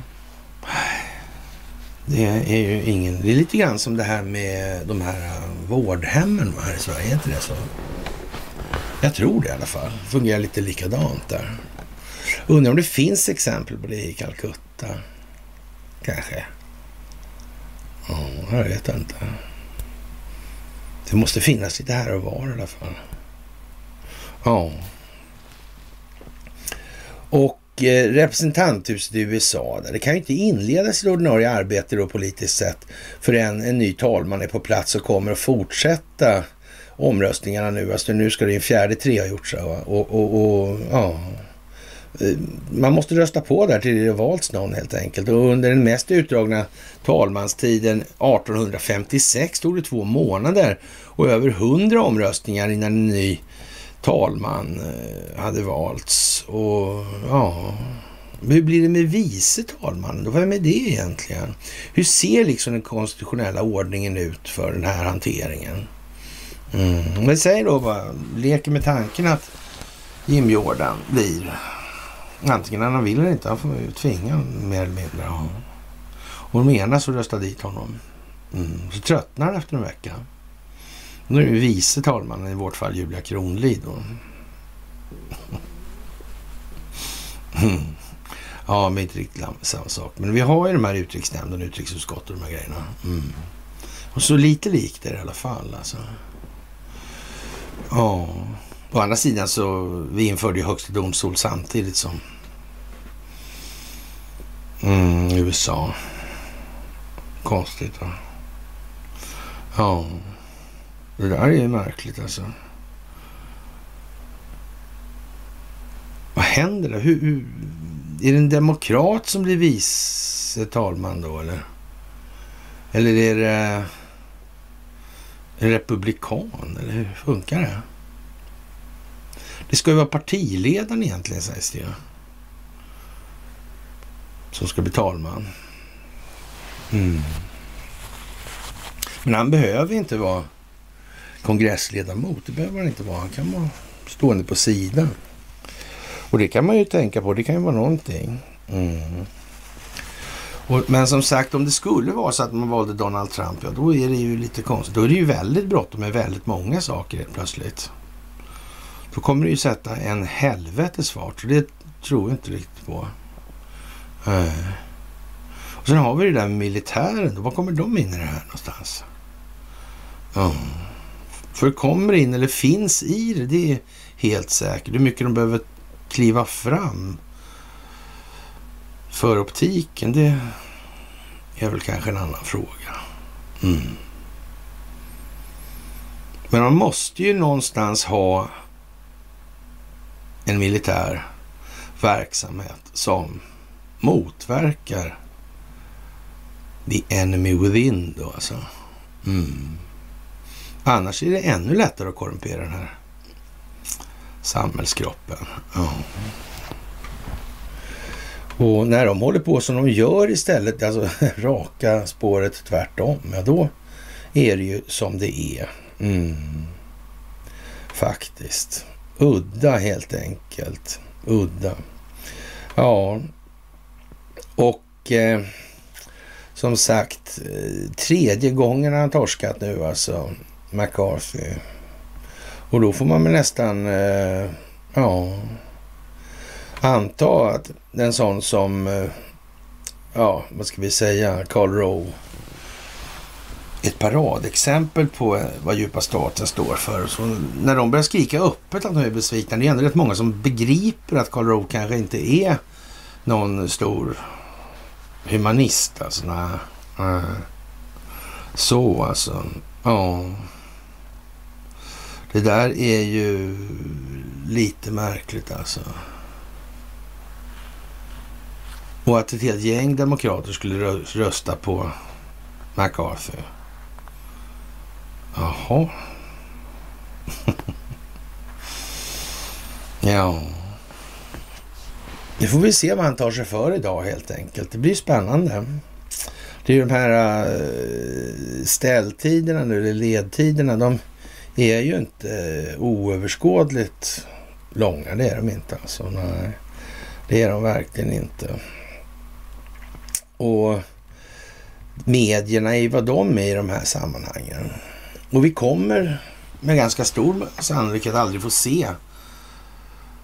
Det är ju ingen... Det är lite grann som det här med de här eh, vårdhemmen här i Sverige. Är inte det så? Jag tror det i alla fall. Det fungerar lite likadant där. Undrar om det finns exempel på det i Calcutta. Kanske. Ja, jag vet inte. Det måste finnas lite här och var i alla fall. Ja. Och eh, representanthuset i USA, där, det kan ju inte inledas sitt ordinarie arbete då politiskt sett förrän en ny talman är på plats och kommer att fortsätta omröstningarna nu. Alltså nu ska det en fjärde tre ha gjorts. Och, och, och, ja. Eh, man måste rösta på där till det valts någon helt enkelt. Och under den mest utdragna talmanstiden 1856 tog det två månader och över hundra omröstningar innan en ny talman eh, hade valts. Och ja, hur blir det med vice talmannen? Vem är det egentligen? Hur ser liksom den konstitutionella ordningen ut för den här hanteringen? Mm. Men säg då bara, leker med tanken att Jim Jordan blir antingen han vill eller inte, han får ju tvinga mer eller mindre. Ja. Och de ena så röstar dit honom. Mm. Så tröttnar han efter en vecka. Nu är det vice talmannen, i vårt fall Julia Kronlid. Då. Mm. <laughs> Ja, men inte riktigt samma sak. Men vi har ju de här utrikesnämnden, utrikesutskottet och de här grejerna. Mm. Och så lite likt är det i alla fall. Alltså. Ja. Å andra sidan så vi införde ju högsta domstol samtidigt som mm, USA. Konstigt va? Ja. Det där är ju märkligt alltså. Vad händer där? Hur, hur, är det en demokrat som blir vice talman då eller? Eller är det en republikan? Eller hur funkar det? Det ska ju vara partiledaren egentligen sägs det ju. Som ska bli talman. Mm. Men han behöver inte vara kongressledamot. Det behöver han inte vara. Han kan vara stående på sidan. Och det kan man ju tänka på. Det kan ju vara någonting. Mm. Och, men som sagt, om det skulle vara så att man valde Donald Trump, ja då är det ju lite konstigt. Då är det ju väldigt bråttom med väldigt många saker helt plötsligt. Då kommer det ju sätta en helvetes fart. Det tror jag inte riktigt på. Uh. Och sen har vi det där med militären. Var kommer de in i det här någonstans? Mm. För det kommer in, eller finns i det, det är helt säkert. Hur mycket de behöver kliva fram för optiken, det är väl kanske en annan fråga. Mm. Men man måste ju någonstans ha en militär verksamhet som motverkar the enemy within då alltså. Mm. Annars är det ännu lättare att korrumpera den här samhällskroppen. Ja. Och när de håller på som de gör istället, alltså <laughs> raka spåret tvärtom, ja då är det ju som det är. Mm. Faktiskt. Udda helt enkelt. Udda. Ja, och eh, som sagt, eh, tredje gången han torskat nu alltså, McCarthy. Och då får man väl nästan, eh, ja, anta att en sån som, eh, ja, vad ska vi säga, Karl Rowe, ett paradexempel på eh, vad djupa staten står för. Så när de börjar skrika öppet att de är besvikna, det är ändå rätt många som begriper att Karl Rowe kanske inte är någon stor humanist. Alltså, nej. Så alltså, ja. Det där är ju lite märkligt alltså. Och att ett helt gäng demokrater skulle rösta på McCarthy. Jaha. <laughs> ja. Nu får vi se vad han tar sig för idag helt enkelt. Det blir spännande. Det är ju de här äh, ställtiderna nu, eller ledtiderna. De är ju inte eh, oöverskådligt långa. Det är de inte alltså. Nej, det är de verkligen inte. Och medierna är vad de är i de här sammanhangen. Och vi kommer med ganska stor sannolikhet aldrig få se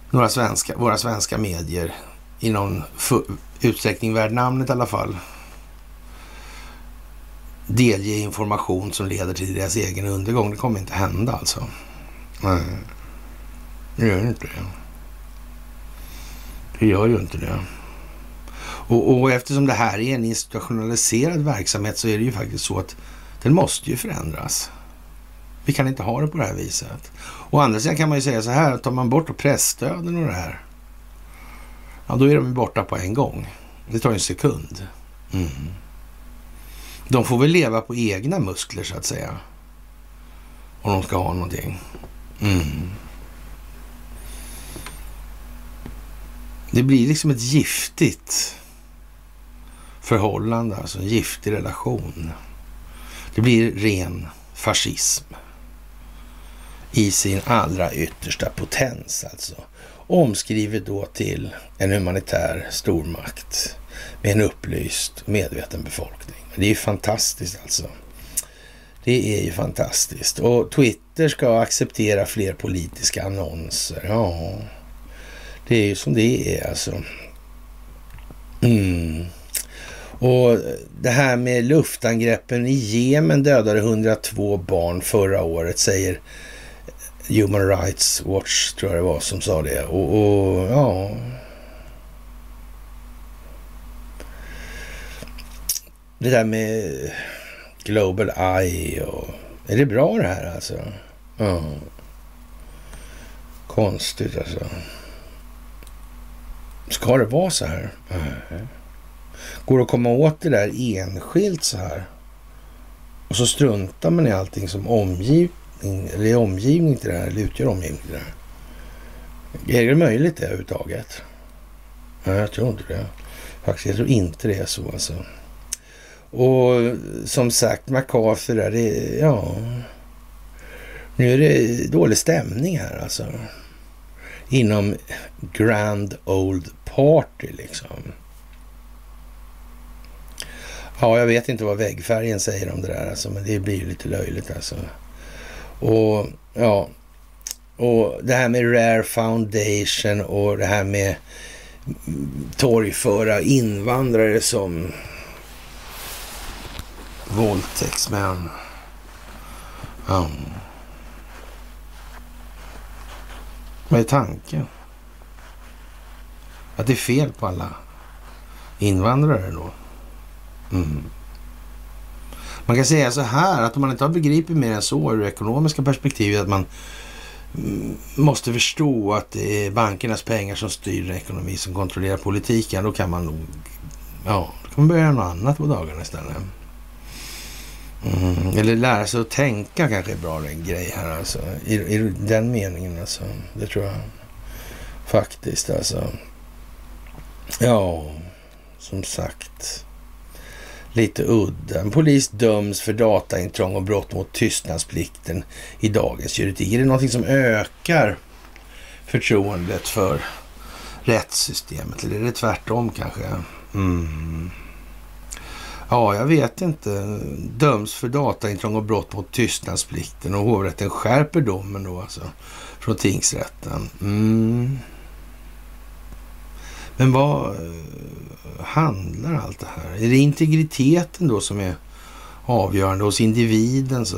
några svenska, våra svenska medier i någon utsträckning värd namnet i alla fall delge information som leder till deras egen undergång. Det kommer inte hända alltså. Nej, det gör inte det. Det gör ju inte det. Och, och, eftersom det här är en institutionaliserad verksamhet så är det ju faktiskt så att den måste ju förändras. Vi kan inte ha det på det här viset. Å andra sidan kan man ju säga så här, tar man bort pressstöden och det här, ja då är de borta på en gång. Det tar en sekund. Mm. De får väl leva på egna muskler så att säga. Om de ska ha någonting. Mm. Det blir liksom ett giftigt förhållande, alltså en giftig relation. Det blir ren fascism i sin allra yttersta potens alltså. Omskrivet då till en humanitär stormakt med en upplyst medveten befolkning. Det är ju fantastiskt alltså. Det är ju fantastiskt. Och Twitter ska acceptera fler politiska annonser. Ja, det är ju som det är alltså. Mm. Och det här med luftangreppen i Jemen dödade 102 barn förra året, säger Human Rights Watch, tror jag det var, som sa det. Och, och ja... Det där med Global Eye och... Är det bra det här alltså? Ja. Konstigt alltså. Ska det vara så här? Mm. Går det att komma åt det där enskilt så här? Och så struntar man i allting som omgivning, eller är omgivning till det här, eller utgör omgivning till det här. Är det möjligt det överhuvudtaget? Nej, jag tror inte det. Faktiskt, jag tror inte det är så alltså. Och som sagt, McCarthy där, det, ja... Nu är det dålig stämning här alltså. Inom Grand Old Party liksom. Ja, jag vet inte vad väggfärgen säger om det där alltså, men det blir ju lite löjligt alltså. Och ja, och det här med Rare Foundation och det här med torgföra invandrare som våldtäktsmän. Ja. Vad är tanken? Att det är fel på alla invandrare då? Mm. Man kan säga så här att om man inte har begripit mer än så ur det ekonomiska perspektivet att man mm, måste förstå att det är bankernas pengar som styr den ekonomi som kontrollerar politiken. Då kan man nog, ja, då kan man börja göra något annat på dagarna istället. Mm. Eller lära sig att tänka kanske är bra en grej här alltså. I, I, den meningen alltså. Det tror jag faktiskt alltså. Ja, som sagt lite udda. En polis döms för dataintrång och brott mot tystnadsplikten i dagens juridik. Är det någonting som ökar förtroendet för rättssystemet? Eller är det tvärtom kanske? Mm. Ja, jag vet inte. Döms för dataintrång och brott mot tystnadsplikten och hovrätten skärper domen då alltså från tingsrätten. Mm. Men vad eh, handlar allt det här? Är det integriteten då som är avgörande hos individen? Så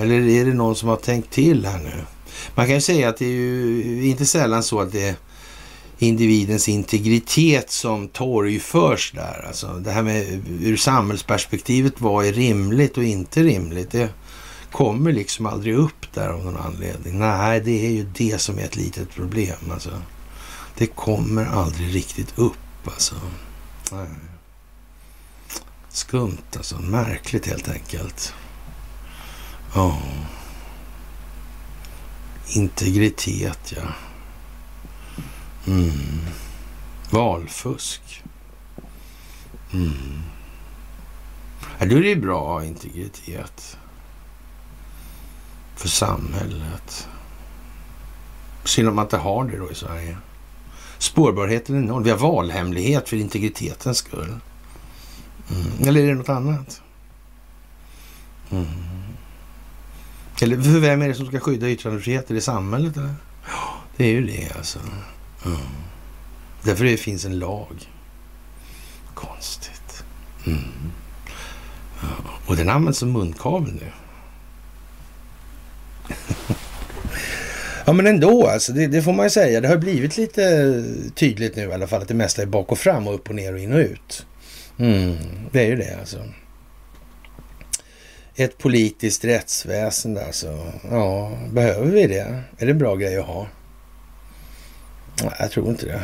Eller är det någon som har tänkt till här nu? Man kan ju säga att det är ju inte sällan så att det är individens integritet som torgförs där. Alltså det här med ur samhällsperspektivet, vad är rimligt och inte rimligt? Det kommer liksom aldrig upp där av någon anledning. Nej, det är ju det som är ett litet problem. Alltså. Det kommer aldrig riktigt upp alltså. Nej. Skumt alltså. Märkligt helt enkelt. Ja. Integritet, ja. Mm. Valfusk. Mm. Ja, då är det bra att ha integritet. För samhället. Synd om man inte har det då i Sverige. Spårbarheten är noll. Vi har valhemlighet för integritetens skull. Mm. Eller är det något annat? Mm. Eller för vem är det som ska skydda yttrandefriheten i samhället? Eller? Ja, det är ju det alltså. Mm. Därför det finns en lag. Konstigt. Mm. Ja. Och den används som munkavel nu. Ja men ändå alltså, det, det, får man ju säga. Det har blivit lite tydligt nu i alla fall att det mesta är bak och fram och upp och ner och in och ut. Mm, det är ju det alltså. Ett politiskt rättsväsende alltså. Ja, behöver vi det? Är det en bra grej att ha? Jag tror inte det.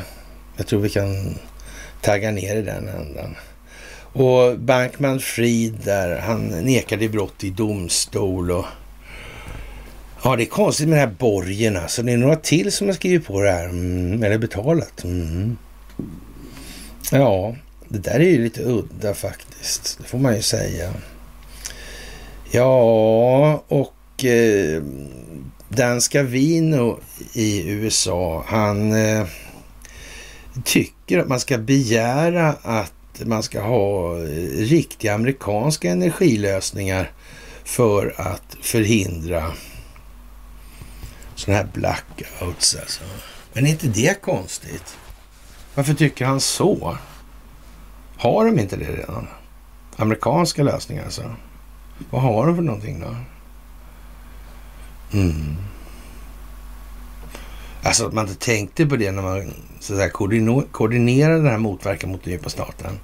Jag tror vi kan tagga ner i den ändan. Och Bankman Fried där, han nekade brott i domstol och Ja, det är konstigt med den här borgen alltså. Det är några till som har skrivit på det här. Mm, eller betalat. Mm. Ja, det där är ju lite udda faktiskt. Det får man ju säga. Ja, och eh, danska Vino i USA, han eh, tycker att man ska begära att man ska ha eh, riktiga amerikanska energilösningar för att förhindra sådana här blackouts. Alltså. Men är inte det konstigt? Varför tycker han så? Har de inte det redan? Amerikanska lösningar alltså. Vad har de för någonting då? Mm. Alltså att man inte tänkte på det när man så där, koordinerade den här motverkan mot den djupa staten.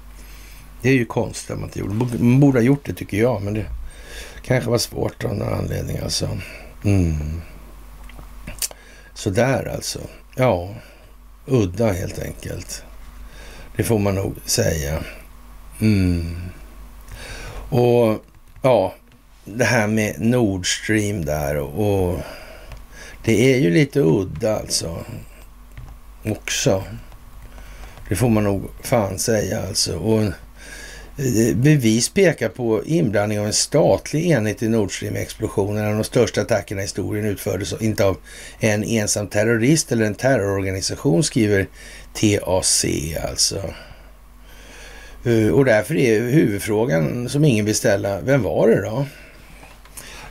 Det är ju konstigt att man inte gjorde. Man borde ha gjort det tycker jag, men det kanske var svårt av någon anledning alltså. Mm. Sådär alltså. Ja, udda helt enkelt. Det får man nog säga. Mm. Och ja, det här med Nord Stream där och det är ju lite udda alltså också. Det får man nog fan säga alltså. Och eh, bevis pekar på inblandning av en statlig enhet i Nord Stream-explosionen. De största attackerna i historien utfördes inte av en ensam terrorist eller en terrororganisation, skriver TAC alltså. Eh, och därför är huvudfrågan som ingen vill ställa, vem var det då?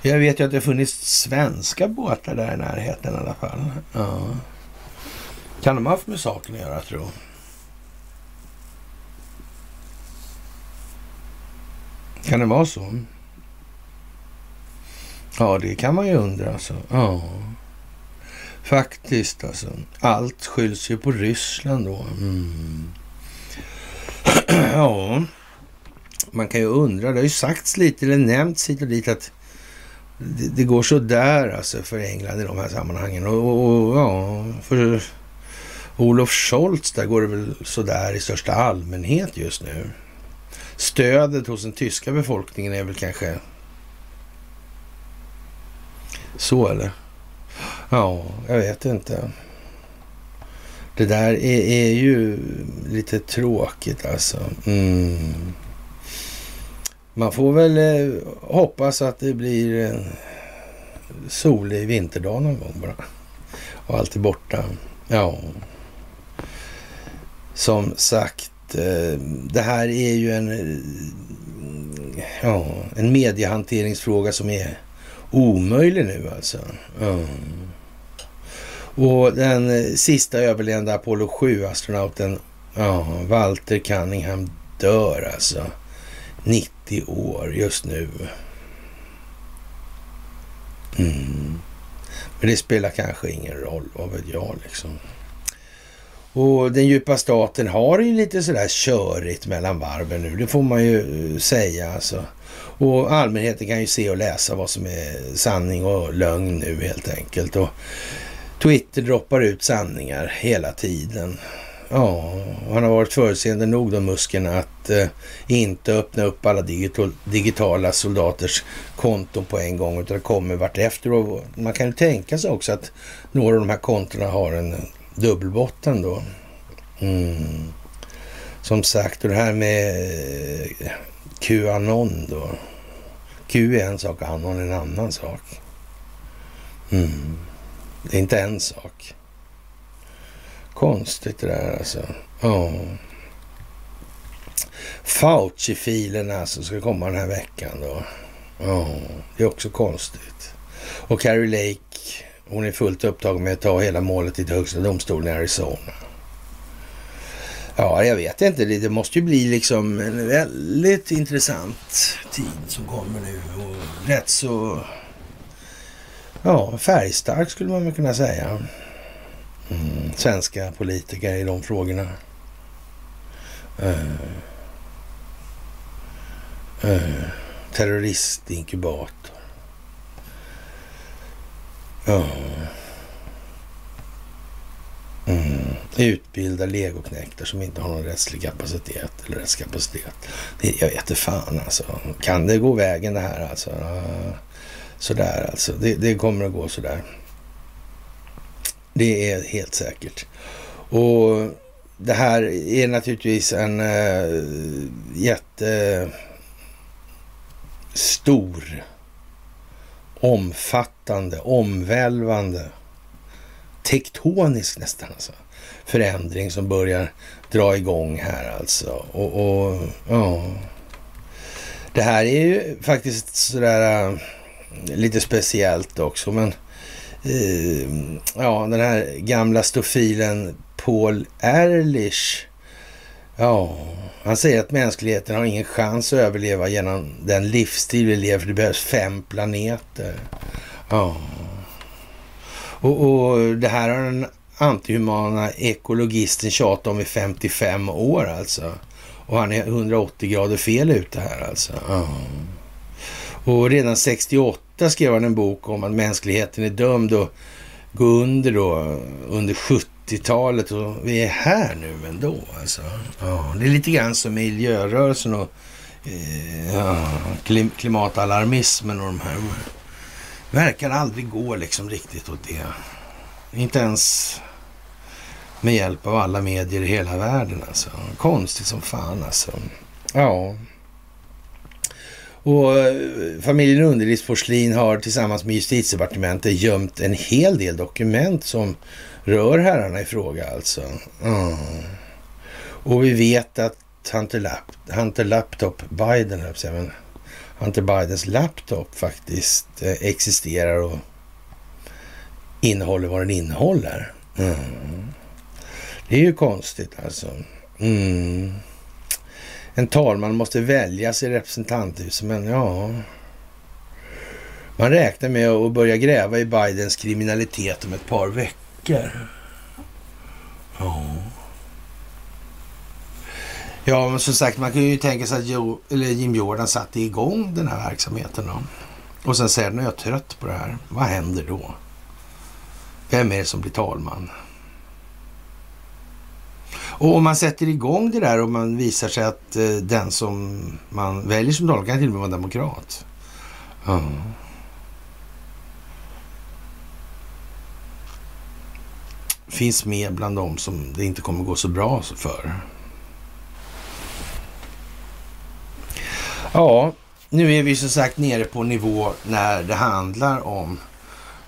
Jag vet ju att det har funnits svenska båtar där i närheten i alla fall. Ja. Kan de ha haft med saken att göra, tro? Kan det vara så? Ja, det kan man ju undra alltså. Ja. Faktiskt alltså. Allt skylls ju på Ryssland då. Mm. <clears throat> ja, man kan ju undra. Det har ju sagts lite, eller nämnts hit och dit att det, det går så där alltså för England i de här sammanhangen. Och, och, och ja, för Olof Scholz där går det väl så där i största allmänhet just nu. Stödet hos den tyska befolkningen är väl kanske så eller? Ja, jag vet inte. Det där är, är ju lite tråkigt alltså. Mm. Man får väl eh, hoppas att det blir en solig vinterdag någon gång bara. Och allt är borta. Ja. Som sagt, eh, det här är ju en, eh, ja, en mediehanteringsfråga som är omöjlig nu alltså. Mm. Och den eh, sista överlevande Apollo 7-astronauten, ja, Walter Cunningham, dör alltså. 90 år just nu. Mm. Men det spelar kanske ingen roll, vad vet jag liksom. Och den djupa staten har ju lite sådär körigt mellan varven nu, det får man ju eh, säga alltså. Och allmänheten kan ju se och läsa vad som är sanning och lögn nu helt enkelt. Och Twitter droppar ut sanningar hela tiden. Ja, han har varit förutseende nog då Musken att eh, inte öppna upp alla digital, digitala soldaters konton på en gång utan det kommer vartefter. Och man kan ju tänka sig också att några av de här kontona har en dubbelbotten då. Mm. Som sagt, och det här med eh, Qanon då. Q är en sak och Anon är en annan sak. Mm. Det är inte en sak. Konstigt det där alltså. Ja. Fauci-filen alltså ska komma den här veckan då. Ja, det är också konstigt. Och Carrie Lake, hon är fullt upptagen med att ta hela målet till högsta domstolen i Arizona. Ja, jag vet inte. Det måste ju bli liksom en väldigt intressant tid som kommer nu. Och rätt så ja, färgstark skulle man väl kunna säga. Svenska politiker i de frågorna. Uh, uh, terroristinkubator. Uh, Mm. Utbilda legoknektar som inte har någon rättslig kapacitet eller rättskapacitet. jag vet inte fan alltså. Kan det gå vägen det här alltså? sådär alltså. Det, det kommer att gå sådär. Det är helt säkert. Och det här är naturligtvis en eh, äh, jättestor, omfattande, omvälvande, tektonisk nästan alltså, förändring som börjar dra igång här alltså. Och, och ja, det här är ju faktiskt sådär äh, lite speciellt också, men äh, Eh, ja, den här gamla stofilen Paul Ehrlich, ja, han säger att mänskligheten har ingen chans att överleva genom den livsstil vi lever, för det behövs fem planeter. Ja. Och, och det här har den antihumana ekologisten tjatat om i 55 år alltså. Och han är 180 grader fel ute här alltså. Ja. Och redan 68 skrev han en bok om att mänskligheten är dömd att gå under då under 70-talet och vi är här nu ändå alltså. Ja, det är lite grann som miljörörelsen och eh, ja, klimatalarmismen och de här. Verkar aldrig gå liksom riktigt åt det. Inte ens med hjälp av alla medier i hela världen alltså. Konstigt som fan alltså. Ja. Och familjen familjen Underlivsporslin har tillsammans med justitiedepartementet gömt en hel del dokument som rör herrarna i fråga alltså. Mm. Och vi vet att Hunter, Lap Hunter Laptop Biden, men Hunter Bidens laptop faktiskt eh, existerar och innehåller vad den innehåller. Mm. Det är ju konstigt alltså. Mm. En talman måste väljas i representanthuset, liksom men ja... Man räknar med att börja gräva i Bidens kriminalitet om ett par veckor. Ja. Ja, men som sagt, man kan ju tänka sig att jo, eller Jim Jordan satte igång den här verksamheten då. Och sen säger nu är jag trött på det här. Vad händer då? Vem är det som blir talman? Och om man sätter igång det där och man visar sig att eh, den som man väljer som talman kan till och med vara demokrat. Mm. Finns med bland dem som det inte kommer gå så bra för. Ja, nu är vi som sagt nere på nivå när det handlar om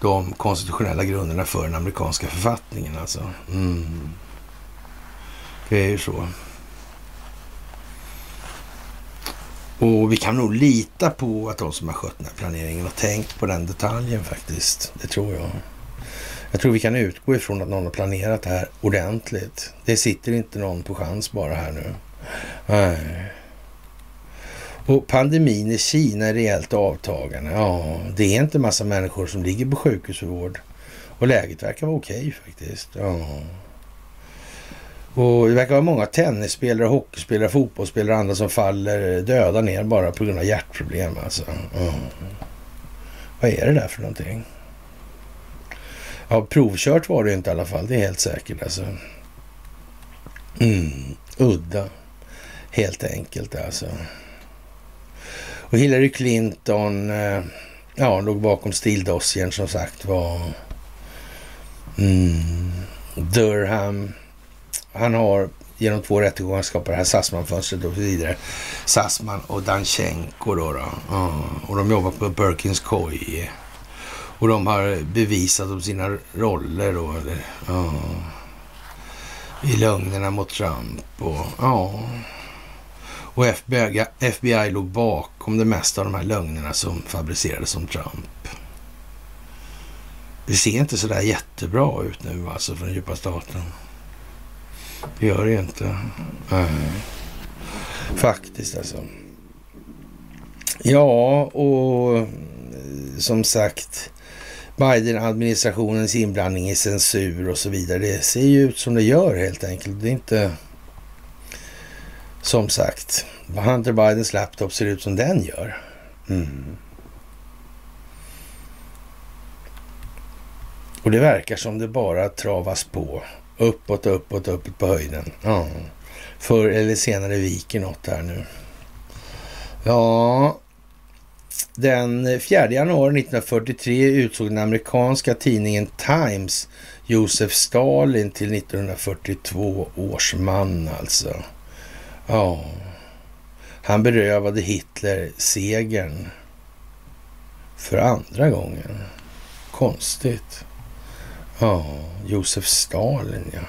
de konstitutionella grunderna för den amerikanska författningen. Alltså. Mm. Det är ju så. Och vi kan nog lita på att de som har skött den här planeringen har tänkt på den detaljen faktiskt. Det tror jag. Jag tror vi kan utgå ifrån att någon har planerat det här ordentligt. Det sitter inte någon på chans bara här nu. Nej. Och pandemin i Kina är rejält avtagande. Ja, det är inte massa människor som ligger på sjukhus för vård. Och läget verkar vara okej faktiskt. Ja. Och det verkar vara många tennisspelare, hockeyspelare, fotbollsspelare och andra som faller eh, döda ner bara på grund av hjärtproblem. Alltså. Mm. Vad är det där för någonting? Ja, provkört var det inte i alla fall. Det är helt säkert alltså. Mm. Udda. Helt enkelt alltså. Och Hillary Clinton, eh, ja, låg bakom stildossiern som sagt var. Mm. Durham han har genom två rättegångar skapat det här Sassman-fönstret och så vidare. Sassman och Danchenko då. då. Mm. och de jobbar på Birkins koj. Och de har bevisat om sina roller då. Eller, I lögnerna mot Trump och ja. Och FBI, FBI låg bakom det mesta av de här lögnerna som fabricerades om Trump. Det ser inte sådär jättebra ut nu alltså för den djupa staten. Det gör det inte. Nej. Faktiskt alltså. Ja, och eh, som sagt Biden-administrationens inblandning i censur och så vidare. Det ser ju ut som det gör helt enkelt. Det är inte som sagt. Hunter Bidens laptop ser ut som den gör. Mm. Och det verkar som det bara travas på. Uppåt, uppåt, uppåt på höjden. Ja. Förr eller senare viker något här nu. Ja, Den 4 januari 1943 utsåg den amerikanska tidningen Times Josef Stalin till 1942 års man alltså. Ja, han berövade Hitler segern för andra gången. Konstigt. Ja, Josef Stalin ja.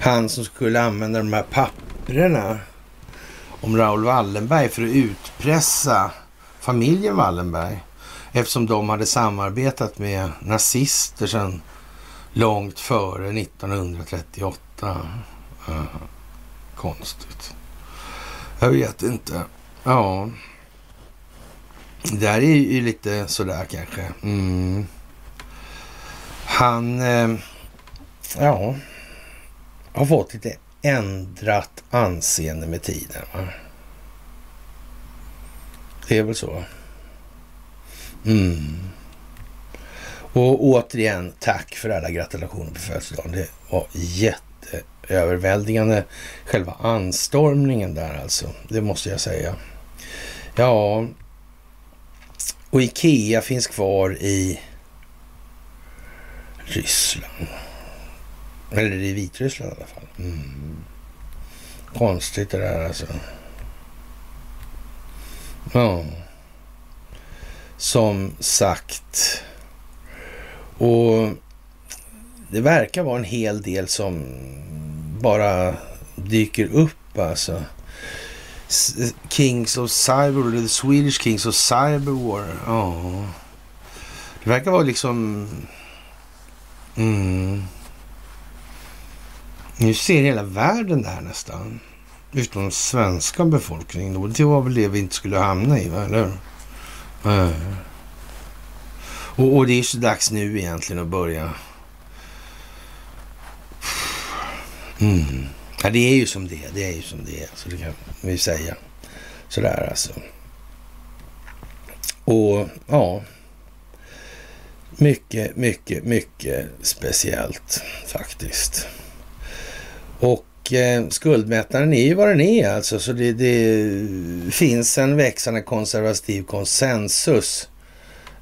Han som skulle använda de här papprena om Raoul Wallenberg för att utpressa familjen Wallenberg. Eftersom de hade samarbetat med nazister sedan långt före 1938. Uh, konstigt. Jag vet inte. Ja. Det där är ju lite sådär kanske. Mm. Han, eh, ja, har fått lite ändrat anseende med tiden. Va? Det är väl så. Mm. Och återigen, tack för alla gratulationer på födelsedagen. Det var jätteöverväldigande. Själva anstormningen där alltså. Det måste jag säga. Ja, och Ikea finns kvar i Ryssland. Eller i Vitryssland i alla fall. Mm. Konstigt det där alltså. Ja. Som sagt. Och det verkar vara en hel del som bara dyker upp alltså. Kings of Cyber, eller The Swedish Kings of Cyber War. Ja. Det verkar vara liksom... Mm. Nu ser hela världen det här nästan. Utom den svenska befolkningen. Det var väl det vi inte skulle hamna i, va? eller mm. och, och, det är så dags nu egentligen att börja. Mm. Ja, det är ju som det är. Det är ju som det är. Så det kan vi säga. Sådär alltså. Och ja. Mycket, mycket, mycket speciellt faktiskt. Och eh, skuldmättnaden är ju vad den är alltså. Så det, det finns en växande konservativ konsensus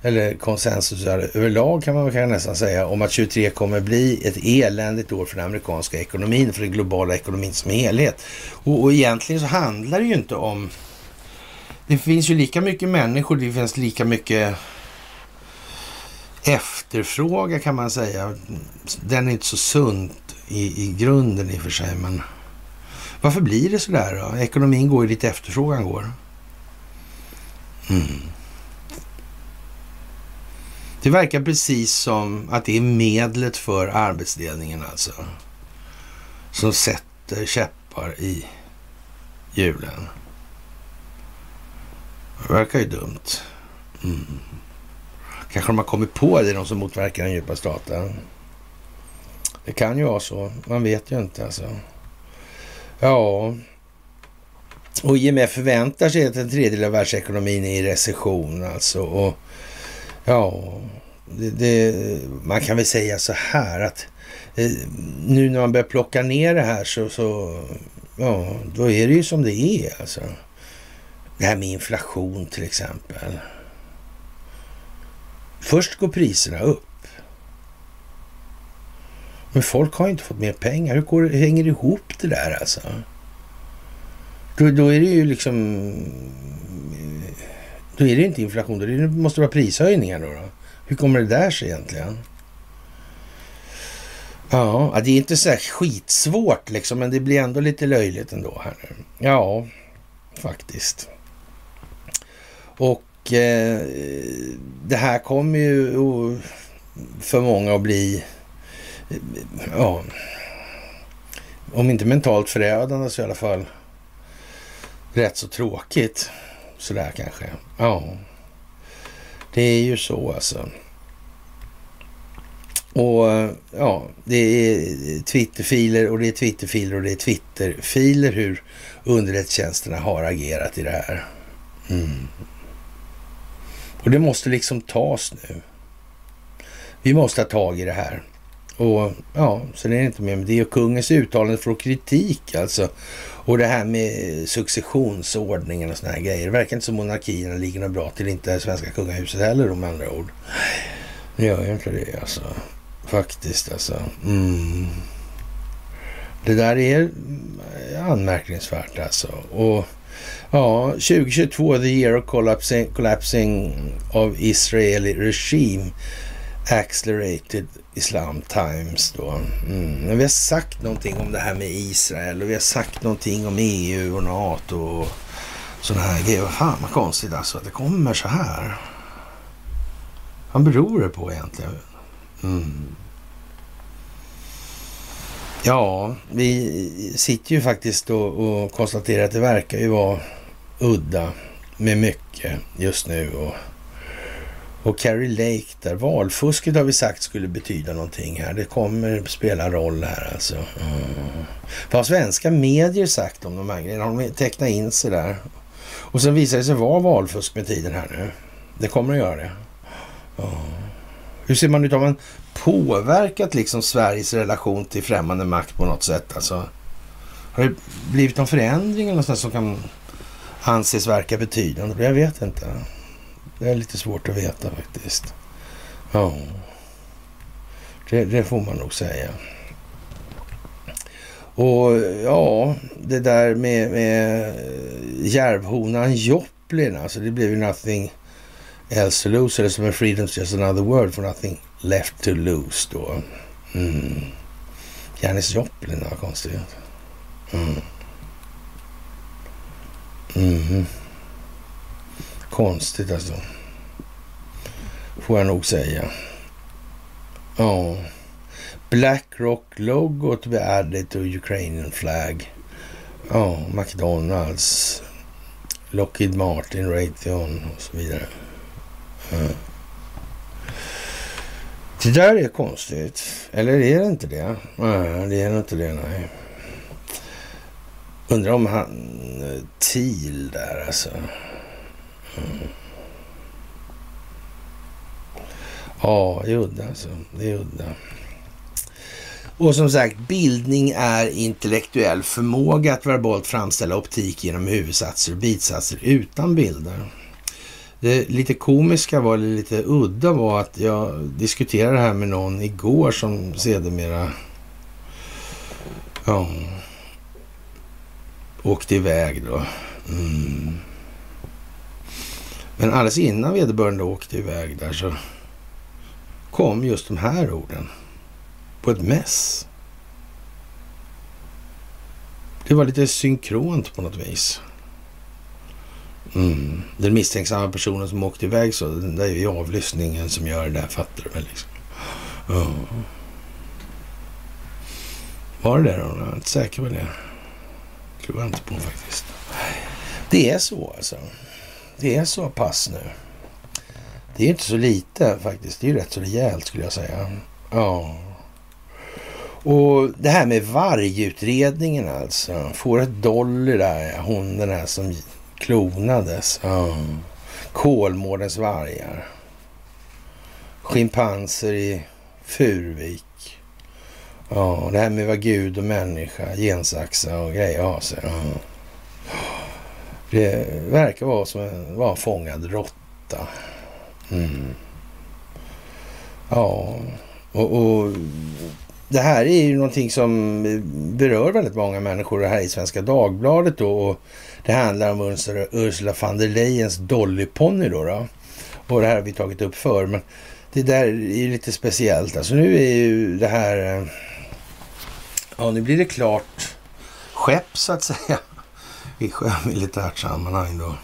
eller konsensus överlag kan man väl nästan säga, om att 23 kommer bli ett eländigt år för den amerikanska ekonomin, för den globala ekonomin som helhet. Och, och egentligen så handlar det ju inte om... Det finns ju lika mycket människor, det finns lika mycket efterfråga kan man säga. Den är inte så sunt i, i grunden i och för sig, men varför blir det så där då? Ekonomin går ju dit efterfrågan går. Mm. Det verkar precis som att det är medlet för arbetsdelningen alltså. Som sätter käppar i hjulen. Det verkar ju dumt. Mm. Kanske de har kommit på det, de som motverkar den djupa staten. Det kan ju vara så. Man vet ju inte alltså. Ja. Och IMF förväntar sig att en tredjedel av världsekonomin är i recession alltså. Och Ja, det, det, man kan väl säga så här att eh, nu när man börjar plocka ner det här så, så ja, då är det ju som det är alltså. Det här med inflation till exempel. Först går priserna upp. Men folk har inte fått mer pengar. Hur, går, hänger det ihop det där alltså? Då, då är det ju liksom eh, då är det inte inflation, då det måste det vara prishöjningar då, då. Hur kommer det där sig egentligen? Ja, det är inte så här skitsvårt liksom, men det blir ändå lite löjligt ändå här nu. Ja, faktiskt. Och Eh, det här kommer ju för många att bli, ja, om inte mentalt förödande så i alla fall rätt så tråkigt. Sådär kanske. Ja, det är ju så alltså. Och ja, det är Twitterfiler och det är Twitterfiler och det är Twitterfiler hur underrättelsetjänsterna har agerat i det här. Mm. Och det måste liksom tas nu. Vi måste ha tag i det här. Och ja, sen är det inte mer med det. Och kungens uttalande får kritik alltså. Och det här med successionsordningen och såna här grejer. Det verkar inte som monarkierna ligger något bra till. Inte svenska kungahuset heller om andra ord. Det gör ju inte det alltså. Faktiskt alltså. Mm. Det där är anmärkningsvärt alltså. Och ja, 2022, the year of collapsing, collapsing of Israeli regime accelerated Islam Times då. Mm. Vi har sagt någonting om det här med Israel och vi har sagt någonting om EU och NATO och sådana här grejer. Fan vad konstigt alltså att det kommer så här. Vad beror det på egentligen? Mm. Ja, vi sitter ju faktiskt och, och konstaterar att det verkar ju vara udda med mycket just nu. Och, och Carrie Lake där, valfusket har vi sagt skulle betyda någonting här. Det kommer spela roll här alltså. Mm. Vad har svenska medier sagt om de här grejerna? Har de tecknat in sig där? Och sen visar det sig vara valfusk med tiden här nu. Det kommer att göra det. Mm. Hur ser man ut? Har man påverkat liksom Sveriges relation till främmande makt på något sätt? Alltså, har det blivit någon förändring eller något som kan anses verka betydande? Jag vet inte. Det är lite svårt att veta faktiskt. Ja, det, det får man nog säga. Och ja, det där med, med järvhonan Joplin, alltså det blev ju nothing else to lose, eller som en freedom's just another word for nothing left to lose då. Mm. Janis Joplin, vad konstigt. Mm. Mm. Konstigt alltså. Får jag nog säga. Ja. Blackrock-logo to added to Ukrainian flag. Ja, McDonalds, Lockheed Martin, Raytheon och så vidare. Ja. Det där är konstigt. Eller är det inte det? Nej, det är inte det, nej. Undrar om han... Eh, Thiel där alltså. Mm. Ja, det är udda alltså. Det är udda. Och som sagt, bildning är intellektuell förmåga att verbalt framställa optik genom huvudsatser och bitsatser utan bilder. Det lite komiska var, eller lite udda var att jag diskuterade det här med någon igår som sedermera ja, åkte iväg då. Mm. Men alldeles innan vederbörande åkte iväg där så kom just de här orden på ett mess. Det var lite synkront på något vis. Mm. Den misstänksamma personen som åkte iväg så, det är ju avlyssningen som gör det där, fattar du väl? Liksom. Oh. Var det det då? Jag är inte säker på det tror jag inte på faktiskt. Det är så alltså. Det är så pass nu. Det är inte så lite faktiskt. Det är ju rätt så rejält skulle jag säga. Ja. Och det här med vargutredningen alltså. Får ett dolly där, hon den här som klonades. Ja. Kolmårdens vargar. Schimpanser i Furvik. Ja, det här med vad Gud och människa, gensaxa och grejer har sig. Ja. Det verkar vara som en, vara en fångad råtta. Mm. Ja, och, och, det här är ju någonting som berör väldigt många människor. Det här i Svenska Dagbladet då. Och det handlar om Ursula von der Leyens Dollyponny då, då. Och det här har vi tagit upp för men det där är ju lite speciellt. Alltså nu är ju det här... Eh, Ja, nu blir det klart skepp så att säga. I sjömilitärt sammanhang då.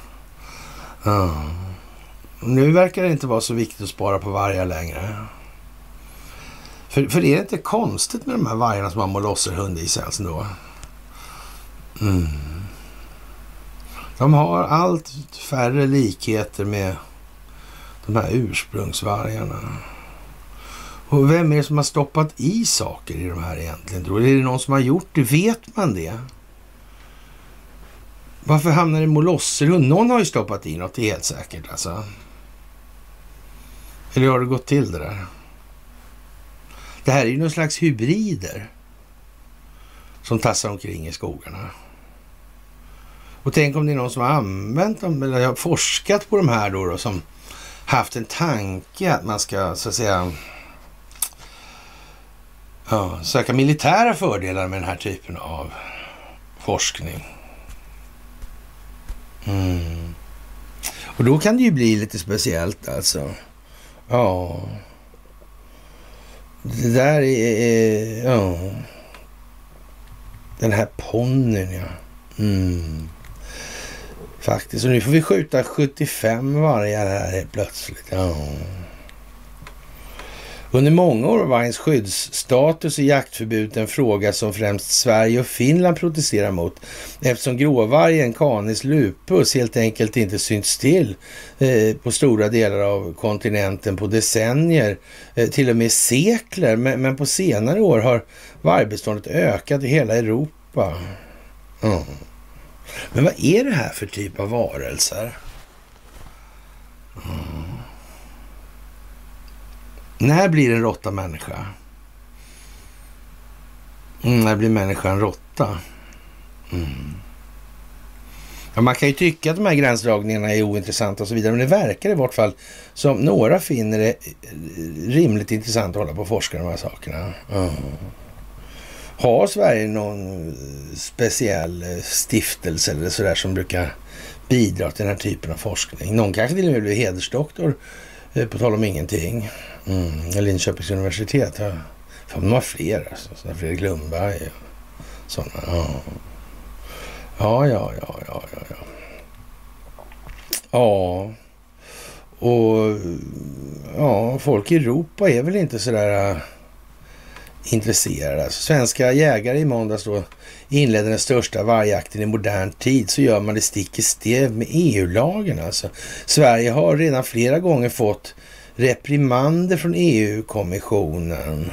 Ja. Nu verkar det inte vara så viktigt att spara på vargar längre. För, för är det inte konstigt med de här vargarna som har molosserhund i sig alltså då? Mm. De har allt färre likheter med de här ursprungsvargarna. Och vem är det som har stoppat i saker i de här egentligen? Tror Är det någon som har gjort det? Vet man det? Varför hamnar det molosserhund? Någon har ju stoppat i något, det är helt säkert alltså. Eller har det gått till det där? Det här är ju någon slags hybrider som tassar omkring i skogarna. Och tänk om det är någon som har använt dem eller har forskat på de här då, då som haft en tanke att man ska så att säga ja, söka militära fördelar med den här typen av forskning. Mm. Och då kan det ju bli lite speciellt alltså. Ja. Det där är... Ja. Den här ponnyn ja. Mm. Faktiskt. Och nu får vi skjuta 75 vargar här helt plötsligt. Ja. Under många år var vargens skyddsstatus i jaktförbudet en fråga som främst Sverige och Finland protesterar mot eftersom gråvargen Canis lupus helt enkelt inte synts till eh, på stora delar av kontinenten på decennier, eh, till och med sekler. Men, men, på senare år har vargbeståndet ökat i hela Europa. Mm. Men vad är det här för typ av varelser? Mm. När blir en råtta människa? Mm, när blir människan råtta? Mm. Ja, man kan ju tycka att de här gränsdragningarna är ointressanta och så vidare, men det verkar i vart fall som några finner det eh, rimligt intressant att hålla på och forska de här sakerna. Mm. Har Sverige någon eh, speciell eh, stiftelse eller sådär som brukar bidra till den här typen av forskning? Någon kanske till och med blir hedersdoktor, på tal om ingenting. Mm. Linköpings universitet Ja. fan, de har fler alltså. Fredrik Lundberg och sådana. Ja. ja, ja, ja, ja, ja. Ja, ja. och ja, folk i Europa är väl inte sådär äh, intresserade. Alltså, svenska jägare i måndags då inledde den största vargjakten i modern tid så gör man det stick i stäv med EU-lagen alltså. Sverige har redan flera gånger fått reprimander från EU-kommissionen.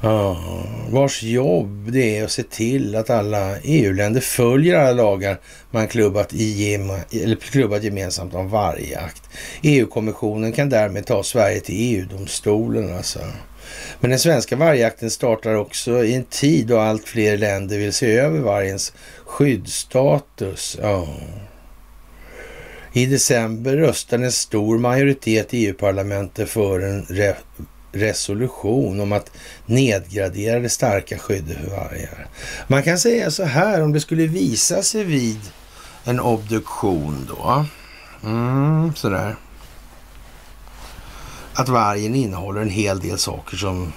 Ja, vars jobb det är att se till att alla EU-länder följer alla lagar man klubbat, i, eller klubbat gemensamt om vargjakt. EU-kommissionen kan därmed ta Sverige till EU-domstolen alltså. Men den svenska vargjakten startar också i en tid då allt fler länder vill se över vargens skyddsstatus. Ja. I december röstade en stor majoritet i EU-parlamentet för en re resolution om att nedgradera det starka skyddet för vargar. Man kan säga så här, om det skulle visa sig vid en obduktion då, mm, sådär, att vargen innehåller en hel del saker som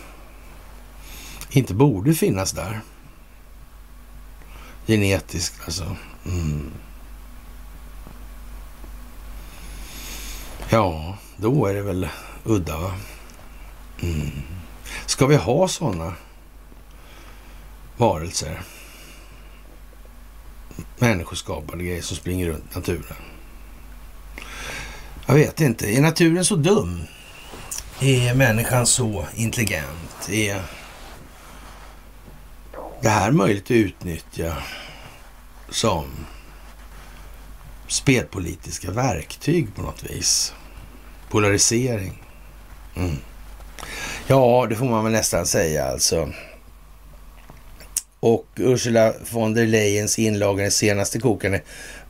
inte borde finnas där. Genetiskt alltså. Mm. Ja, då är det väl udda va? Mm. Ska vi ha sådana varelser? Människoskapade grejer som springer runt naturen. Jag vet inte. Är naturen så dum? Är människan så intelligent? Är det här möjligt att utnyttja som spelpolitiska verktyg på något vis? Polarisering. Mm. Ja, det får man väl nästan säga alltså. Och Ursula von der Leyens inlaga den senaste kokande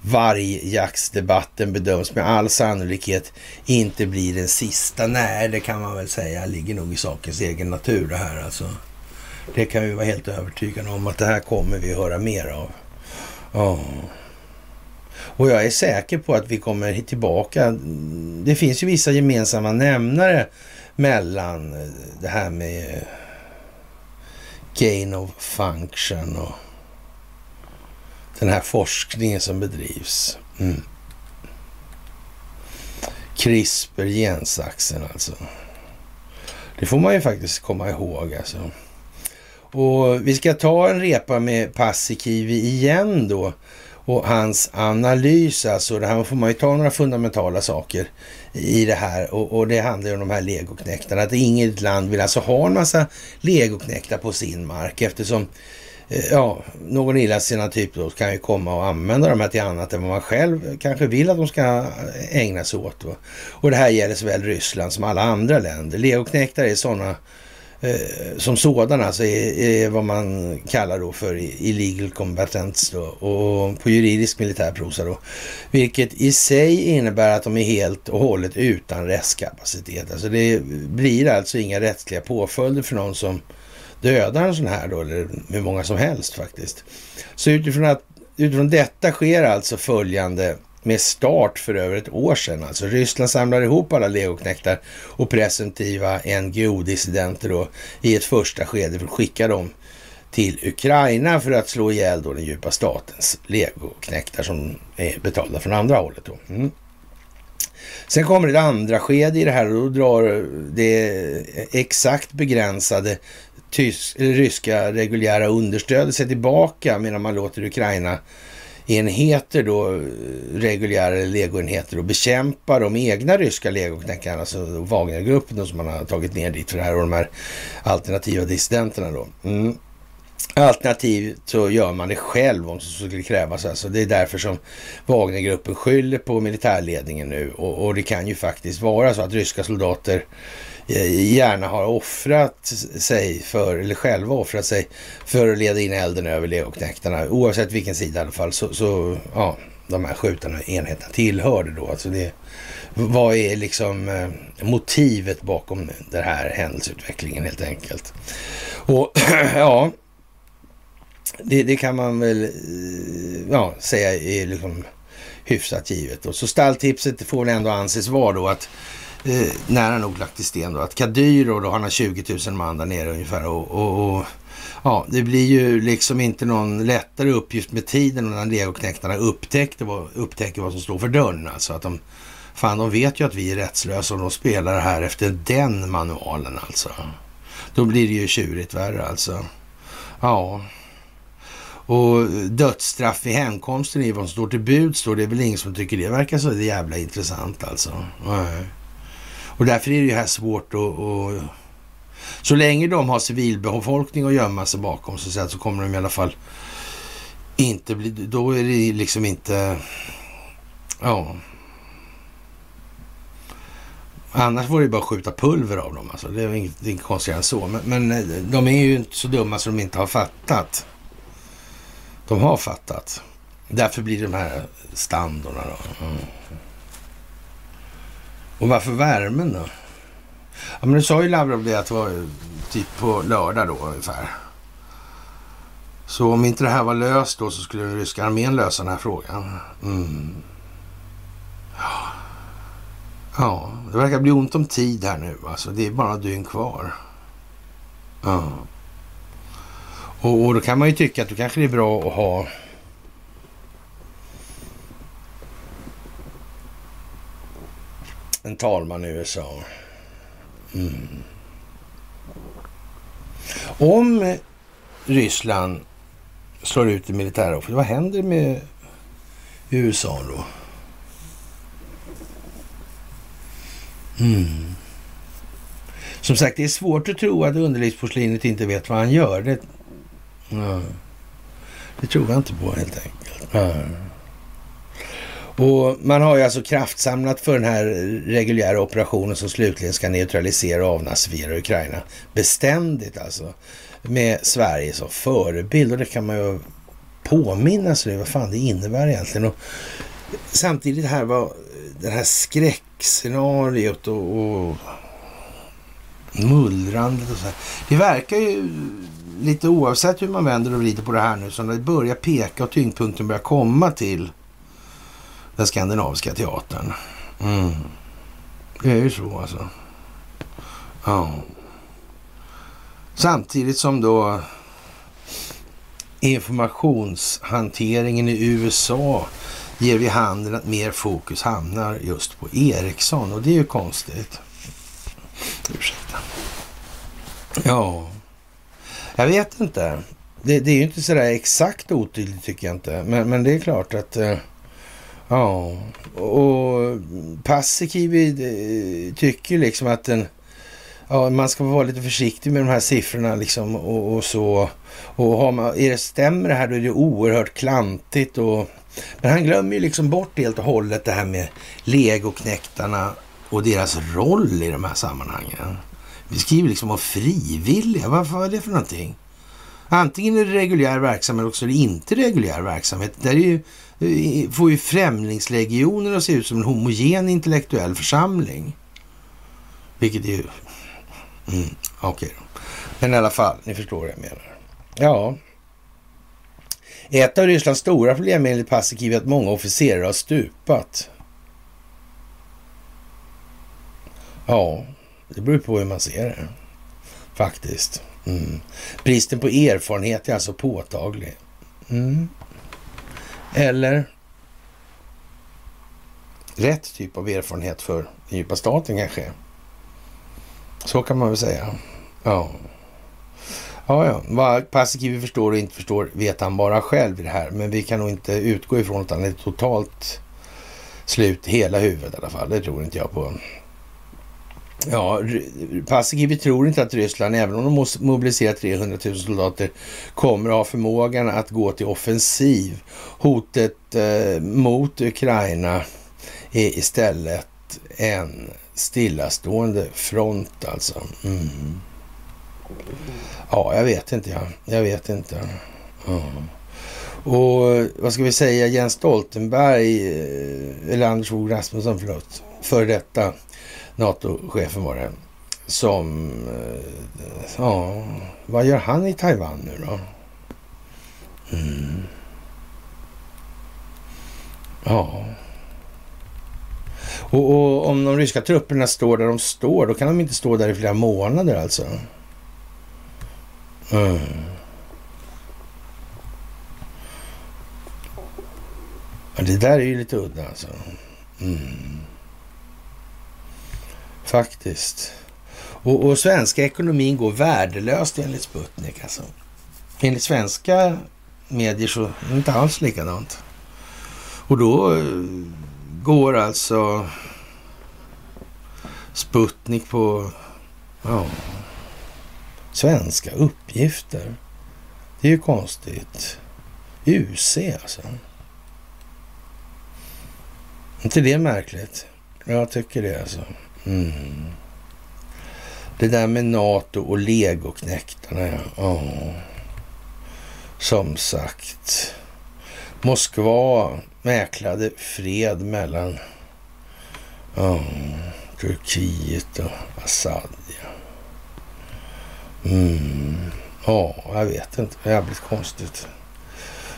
vargjaktsdebatten bedöms med all sannolikhet inte bli den sista. Nej, det kan man väl säga ligger nog i sakens egen natur det här alltså. Det kan vi vara helt övertygade om att det här kommer vi höra mer av. Oh. Och jag är säker på att vi kommer tillbaka. Det finns ju vissa gemensamma nämnare mellan eh, det här med eh, gain of function och den här forskningen som bedrivs. Mm. CRISPR, gensaxen alltså. Det får man ju faktiskt komma ihåg alltså. Och vi ska ta en repa med Paasikivi igen då och hans analys, alltså det här får man ju ta några fundamentala saker i det här och, och det handlar ju om de här legoknäktarna. Att inget land vill alltså ha en massa legoknäktar på sin mark eftersom eh, ja, någon illasinnad typ då kan ju komma och använda de här till annat än vad man själv kanske vill att de ska ägna sig åt. Och det här gäller såväl Ryssland som alla andra länder. Legoknektar är sådana Eh, som sådana alltså är, är, vad man kallar då för illegal combatants då, och på juridisk militärprosa då. Vilket i sig innebär att de är helt och hållet utan rättskapacitet. Alltså det blir alltså inga rättsliga påföljder för någon som dödar en sån här då, eller hur många som helst faktiskt. Så utifrån, att, utifrån detta sker alltså följande med start för över ett år sedan. Alltså Ryssland samlar ihop alla legoknektar och presumtiva NGO-dissidenter då i ett första skede för att skicka dem till Ukraina för att slå ihjäl då den djupa statens legoknektar som är betalda från andra hållet. Då. Mm. Sen kommer ett andra skede i det här och då drar det exakt begränsade tysk, ryska reguljära understödet sig tillbaka medan man låter Ukraina enheter då, reguljära legoenheter och bekämpa de egna ryska legoknäckarna, alltså Wagnergruppen som man har tagit ner dit för det här och de här alternativa dissidenterna då. Mm. Alternativt så gör man det själv om så skulle krävas. Alltså det är därför som Wagnergruppen skyller på militärledningen nu och, och det kan ju faktiskt vara så att ryska soldater Eh, gärna har offrat sig för, eller själva offrat sig för att leda in elden över legoknektarna. Oavsett vilken sida i alla fall, så, så ja, de här skjutande enheterna tillhörde då. Alltså det, vad är liksom eh, motivet bakom den här händelseutvecklingen helt enkelt? Och <clears throat> ja, det, det, kan man väl eh, ja, säga är liksom hyfsat givet. Och så stalltipset får väl ändå anses vara då att eh, nära nog lagt i sten då. Att Kadyro då, han har 20 000 man där nere ungefär. Och, och, och, ja, det blir ju liksom inte någon lättare uppgift med tiden när legoknektarna upptäckte vad, upptäcker vad som står för dörren. Alltså att de, fan de vet ju att vi är rättslösa och de spelar här efter den manualen alltså. Då blir det ju tjurigt värre alltså. Ja. Och dödsstraff i hemkomsten är vad som står till bud står det är väl ingen som tycker det verkar så jävla intressant alltså. Nej. Och därför är det ju här svårt att... att så länge de har civilbefolkning att gömma sig bakom så, så kommer de i alla fall inte bli... Då är det liksom inte... Ja. Annars var det bara att skjuta pulver av dem. Alltså. Det är inget, det är inget konstigare än så. Men, men, eh, de är ju inte så dumma så de inte har fattat. De har fattat. Därför blir de här standarderna då. Mm. Och varför värmen då? Ja, men nu sa ju Lavrov det att det var typ på lördag då ungefär. Så om inte det här var löst då så skulle den ryska armén lösa den här frågan. Mm. Ja. ja, det verkar bli ont om tid här nu. Alltså, det är bara några dygn kvar. Ja. Och, och då kan man ju tycka att då kanske det är bra att ha en talman i USA. Mm. Om Ryssland slår ut det militära offret, vad händer med USA då? Mm. Som sagt, det är svårt att tro att underlivsporslinet inte vet vad han gör. Det, ja. det tror jag inte på helt enkelt. Ja. Och man har ju alltså kraftsamlat för den här reguljära operationen som slutligen ska neutralisera och avnazifiera Ukraina beständigt alltså. Med Sverige som förebild och det kan man ju påminna sig vad fan det innebär egentligen. Och samtidigt här var det här skräckscenariot och, och mullrandet och så här. Det verkar ju lite oavsett hur man vänder och vrider på det här nu som det börjar peka och tyngdpunkten börjar komma till den skandinaviska teatern. Mm. Det är ju så alltså. Ja. Samtidigt som då informationshanteringen i USA ger vid handen att mer fokus hamnar just på Ericsson och det är ju konstigt. Ursäkta. Ja, jag vet inte. Det, det är ju inte sådär exakt otydligt tycker jag inte. Men, men det är klart att eh, Ja, och Paasikivi eh, tycker liksom att den ja, man ska vara lite försiktig med de här siffrorna liksom och, och så. Och har man, är det, stämmer det här då är det oerhört klantigt och men han glömmer ju liksom bort helt och hållet det här med legoknäktarna och deras roll i de här sammanhangen. Vi skriver liksom om frivilliga. Vad är det för någonting? Antingen är det reguljär verksamhet eller också är det inte reguljär verksamhet. Där är ju, eh, får ju främlingslegionen att se ut som en homogen intellektuell församling. Vilket är ju... Mm, Okej okay då. Men i alla fall, ni förstår vad jag menar. Ja. Ett av Rysslands stora problem enligt Paasikivi är att många officerare har stupat. Ja, det beror på hur man ser det. Faktiskt. Mm. Bristen på erfarenhet är alltså påtaglig. Mm. Eller rätt typ av erfarenhet för den djupa staten kanske. Så kan man väl säga. Ja. Ja, ja. Vad Paasikivi förstår och inte förstår vet han bara själv i det här. Men vi kan nog inte utgå ifrån att han är totalt slut hela huvudet i alla fall. Det tror inte jag på. Ja, Paasikivi tror inte att Ryssland, även om de mobiliserar 300 000 soldater, kommer att ha förmågan att gå till offensiv. Hotet eh, mot Ukraina är istället en stillastående front alltså. Mm. Ja, jag vet inte. Ja. Jag vet inte. Ja. Och vad ska vi säga, Jens Stoltenberg, eh, eller Anders Fogh Rasmusson, förlåt, för detta NATO-chefen var det, som, eh, ja, vad gör han i Taiwan nu då? Mm. Ja. Och, och, om de ryska trupperna står där de står, då kan de inte stå där i flera månader alltså. Mm. Det där är ju lite udda alltså. Mm. Faktiskt. Och, och svenska ekonomin går värdelöst enligt Sputnik alltså. Enligt svenska medier så är det inte alls likadant. Och då eh, går alltså Sputnik på ja, svenska uppgifter. Det är ju konstigt. UC alltså. inte det märkligt? Jag tycker det alltså. Mm. Det där med NATO och legoknäktarna, ja. Oh. Som sagt. Moskva mäklade fred mellan oh, Turkiet och Assad. Ja. Mm. Ja, jag vet inte. Jävligt konstigt.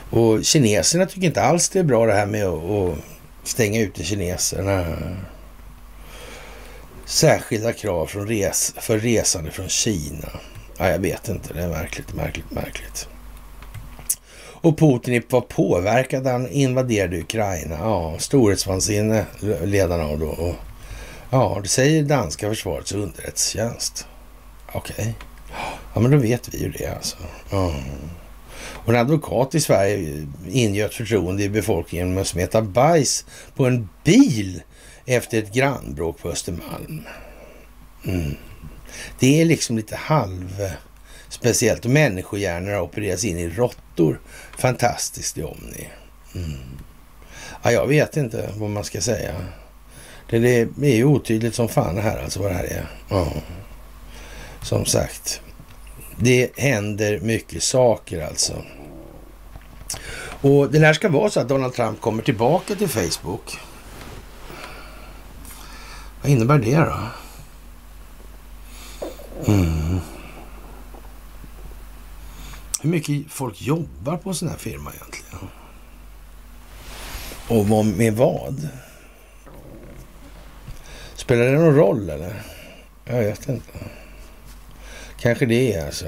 Och kineserna tycker inte alls det är bra det här med att stänga ute kineserna särskilda krav från res för resande från Kina. Ja, jag vet inte, det är märkligt, märkligt, märkligt. Och Putin var påverkad, han invaderade Ukraina. Ja, storhetsvansinne ledarna av då. Och, ja, det säger danska försvarets underrättelsetjänst. Okej. Okay. Ja, men då vet vi ju det alltså. Ja. Och en advokat i Sverige ingöt förtroende i befolkningen med att smeta bajs på en bil efter ett grannbråk på Östermalm. Mm. Det är liksom lite halv eh, speciellt. Och människohjärnor opereras in i råttor. Fantastiskt i Omni. Mm. Ja, jag vet inte vad man ska säga. Det, det är ju otydligt som fan här alltså vad det här är. Ja. Som sagt, det händer mycket saker alltså. Och det här ska vara så att Donald Trump kommer tillbaka till Facebook. Vad innebär det då? Mm. Hur mycket folk jobbar på en sån här firma egentligen? Och med vad? Spelar det någon roll eller? Jag vet inte. Kanske det är alltså.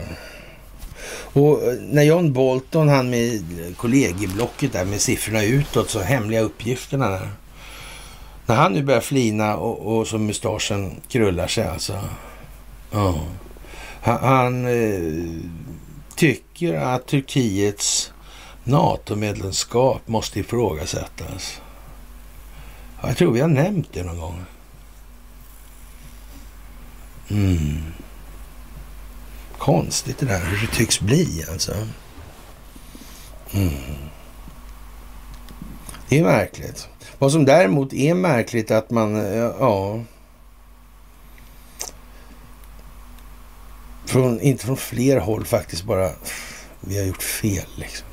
Och eh, när John Bolton, han med kollegieblocket där med siffrorna utåt, så hemliga uppgifterna där. När han nu börjar flina och, och så mustaschen krullar sig alltså. Ja. Han, han eh, tycker att Turkiets NATO-medlemskap måste ifrågasättas. Jag tror vi har nämnt det någon gång. Mm. Konstigt det där hur det tycks bli alltså. Mm. Det är märkligt. Vad som däremot är märkligt att man, eh, ja... Från, inte från fler håll faktiskt bara, vi har gjort fel liksom.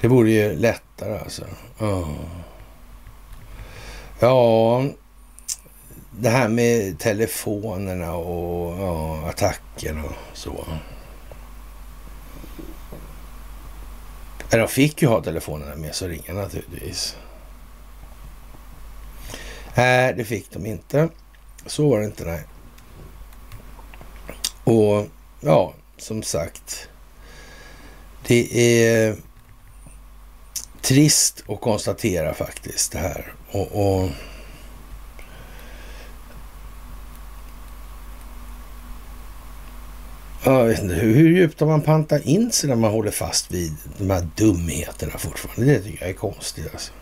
Det vore ju lättare alltså. Ja. ja, det här med telefonerna och ja, attacker och så. De fick ju ha telefonerna med sig och ringa naturligtvis. Nej, det fick de inte. Så var det inte, nej. Och ja, som sagt. Det är trist att konstatera faktiskt det här. Och, och Jag vet inte, hur djupt har man pantat in sig när man håller fast vid de här dumheterna fortfarande? Det tycker jag är konstigt alltså.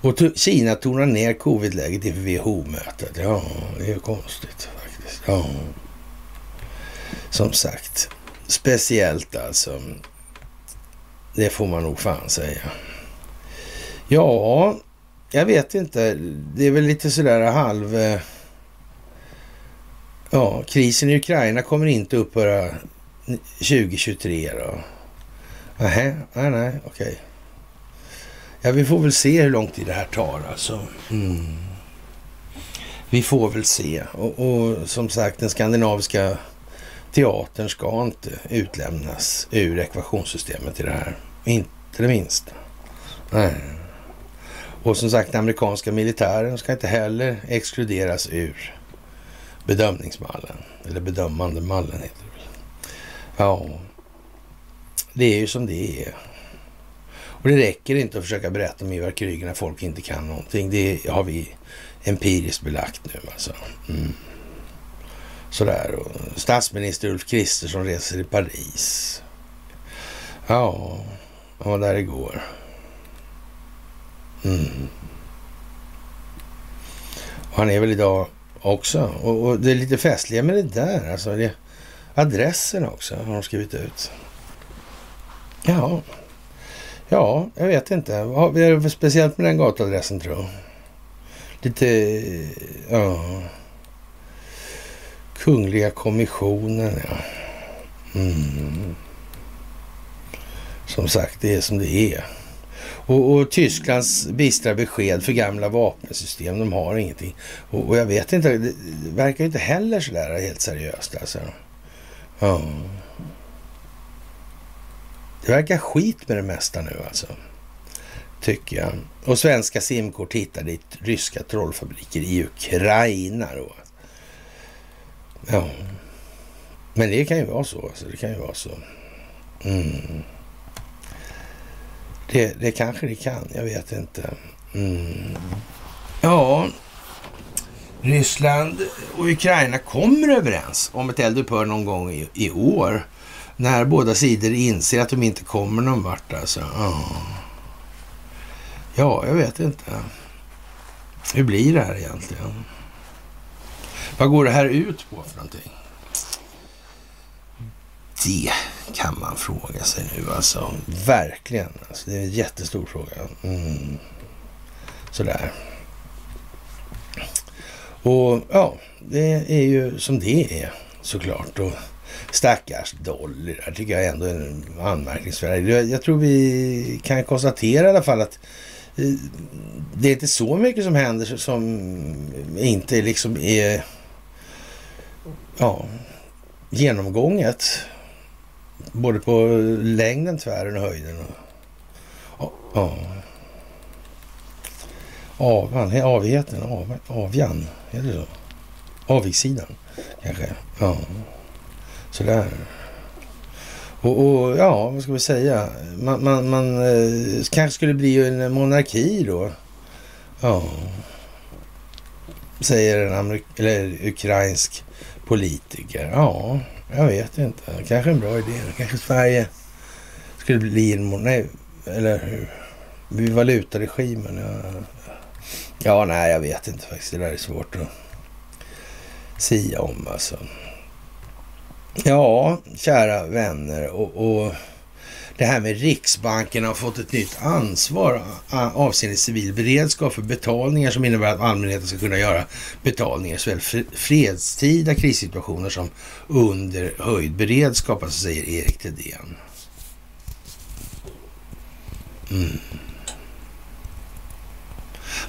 Och Kina tonar ner covidläget inför WHO-mötet. Ja, det är ju konstigt faktiskt. Ja. Som sagt, speciellt alltså. Det får man nog fan säga. Ja, jag vet inte. Det är väl lite sådär halv... Eh, ja, krisen i Ukraina kommer inte upphöra 2023 då. Nähä, nej, nej, okej. Ja, vi får väl se hur lång tid det här tar alltså. Mm. Vi får väl se. Och, och, som sagt, den skandinaviska teatern ska inte utlämnas ur ekvationssystemet i det här. Inte det minsta. Nej. Och som sagt, den amerikanska militären ska inte heller exkluderas ur bedömningsmallen. Eller bedömande mallen heter det väl. Ja, det är ju som det är. Och det räcker inte att försöka berätta om Ivar Kryger när folk inte kan någonting. Det har vi empiriskt belagt nu alltså. Mm. Sådär. Och statsminister Ulf Kristersson reser i Paris. Ja, han var där igår. Mm. Och han är väl idag också. Och, och, det är lite festliga med det där. Alltså det, adressen också har de skrivit ut. Ja. Ja, jag vet inte. Vad är det för speciellt med den gatuadressen tror jag? Lite, ja. Kungliga kommissionen, ja. Mm. Som sagt, det är som det är. Och, och, Tysklands bistra besked för gamla vapensystem, de har ingenting. Och, och jag vet inte, det verkar inte heller sådär helt seriöst alltså. Ja. Det verkar skit med det mesta nu alltså. Tycker jag. Och svenska simkort hittade i ryska trollfabriker i Ukraina då. Ja. Men det kan ju vara så. Alltså. Det kan ju vara så. Mm. Det, det kanske det kan. Jag vet inte. Mm. Ja, Ryssland och Ukraina kommer överens om ett eldupphör någon gång i, i år. När båda sidor inser att de inte kommer någon vart alltså. Oh. Ja, jag vet inte. Hur blir det här egentligen? Vad går det här ut på för någonting? Det kan man fråga sig nu alltså. Verkligen. Alltså, det är en jättestor fråga. Mm. Sådär. Och ja, det är ju som det är såklart. Och Stackars Dolly där tycker jag ändå är anmärkningsvärd. Jag, jag tror vi kan konstatera i alla fall att eh, det är inte så mycket som händer som inte liksom är ja, genomgånget. Både på längden, tvären och höjden. Och, ja. Avan, avigheten, av, avjan, är det så? Avigsidan kanske. Ja. Sådär. Och, och ja, vad ska vi säga? Man, man, man eh, kanske skulle bli en monarki då. Ja. Säger en amerik eller ukrainsk politiker. Ja, jag vet inte. Kanske en bra idé. Kanske Sverige skulle bli en monarki. Eller hur? Vid valutaregimen. Ja. ja, nej, jag vet inte faktiskt. Det där är svårt att sia om alltså. Ja, kära vänner och, och det här med Riksbanken har fått ett nytt ansvar avseende civil beredskap för betalningar som innebär att allmänheten ska kunna göra betalningar såväl fredstida krissituationer som under höjd beredskap, alltså säger Erik Thedéen. Mm.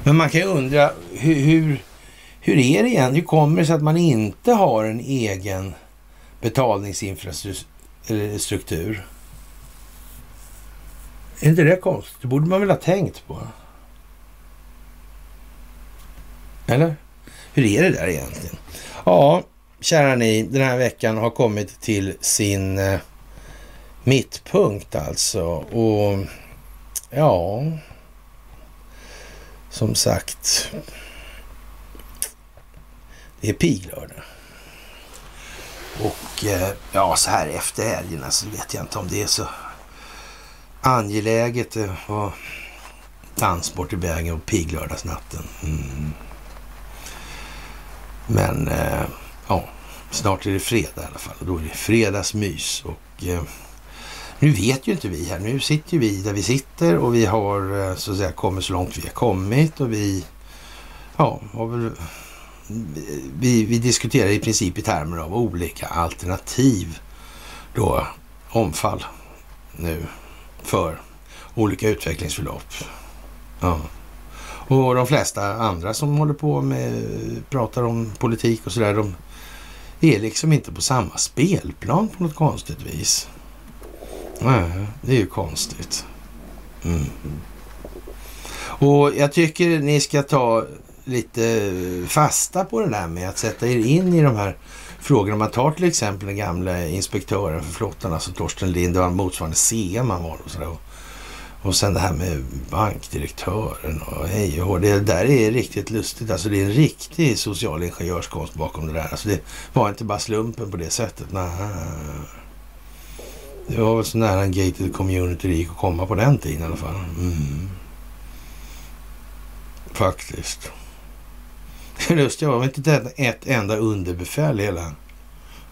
Men man kan ju undra hur, hur, hur är det igen? Hur kommer det sig att man inte har en egen betalningsinfrastruktur? Är inte det konstigt? Det borde man väl ha tänkt på? Eller? Hur är det där egentligen? Ja, kära ni, den här veckan har kommit till sin eh, mittpunkt alltså. Och ja, som sagt, det är piglördag. Och eh, ja, så här efter helgen så alltså, vet jag inte om det är så angeläget. Eh, det var danssport i vägen och piglördagsnatten. Mm. Men eh, ja, snart är det fredag i alla fall och då är det fredagsmys. Och nu vet ju inte vi här. Nu sitter vi där vi sitter och vi har så att säga kommit så långt vi har kommit och vi ja, har väl, vi, vi diskuterar i princip i termer av olika alternativ då omfall nu för olika utvecklingsförlopp. Ja. Och de flesta andra som håller på med, pratar om politik och sådär, de är liksom inte på samma spelplan på något konstigt vis. Nej, det är ju konstigt. Mm. Och jag tycker ni ska ta lite fasta på det där med att sätta er in i de här frågorna. Om man tar till exempel den gamla inspektören för flottan, alltså Torsten Lind, det var motsvarande CM han var och sådär. Och sen det här med bankdirektören och hej och Det där är riktigt lustigt. Alltså det är en riktig social ingenjörskonst bakom det där. Alltså det var inte bara slumpen på det sättet. Nej. Det var väl så nära en gated community det gick att komma på den tiden i alla fall. Mm. Faktiskt. Det lustiga var inte ett, ett enda underbefäl i hela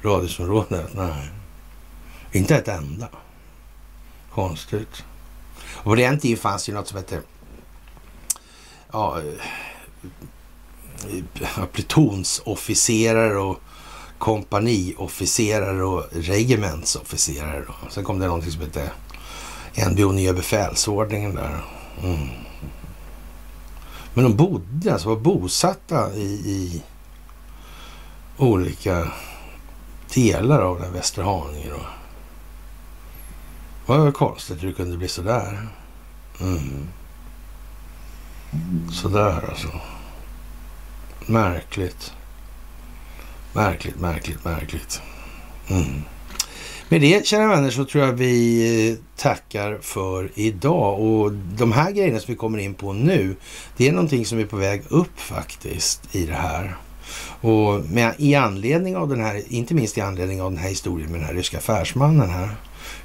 radhusområdet. Nej, inte ett enda. Konstigt. Och på den tiden fanns ju något som hette ja, eh, eh, plutonsofficerare och kompaniofficerare och regementsofficerare. Sen kom det någonting som hette NBO nya befälsordningen där. Mm. Men de bodde, alltså var bosatta i, i olika delar av den Västra Haninge då. Det var konstigt hur det kunde bli sådär. Mm. Sådär alltså. Märkligt. Märkligt, märkligt, märkligt. Mm. Med det, kära vänner, så tror jag vi eh, tackar för idag. Och de här grejerna som vi kommer in på nu, det är någonting som är på väg upp faktiskt i det här. Och med, i anledning av den här, inte minst i anledning av den här historien med den här ryska affärsmannen här.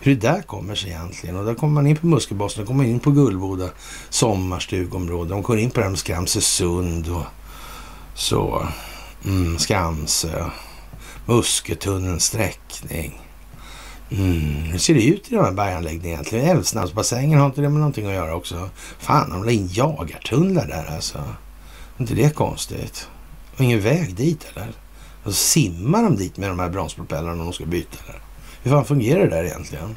Hur det där kommer sig egentligen. Och där kommer man in på Muskelbossen, kommer man in på Gullboda sommarstugområde. De kommer in på det här med Skramsösund och så. Mm, Skamsö. Musketunnelns sträckning. Mm, hur ser det ut i de här berganläggningarna egentligen? Älvsnabbsbassängen har inte det med någonting att göra också? Fan, de la in jagartunnlar där alltså. Är inte det konstigt? Och ingen väg dit eller? Och så simmar de dit med de här bromspropellrarna om de ska byta där. Hur fan fungerar det där egentligen?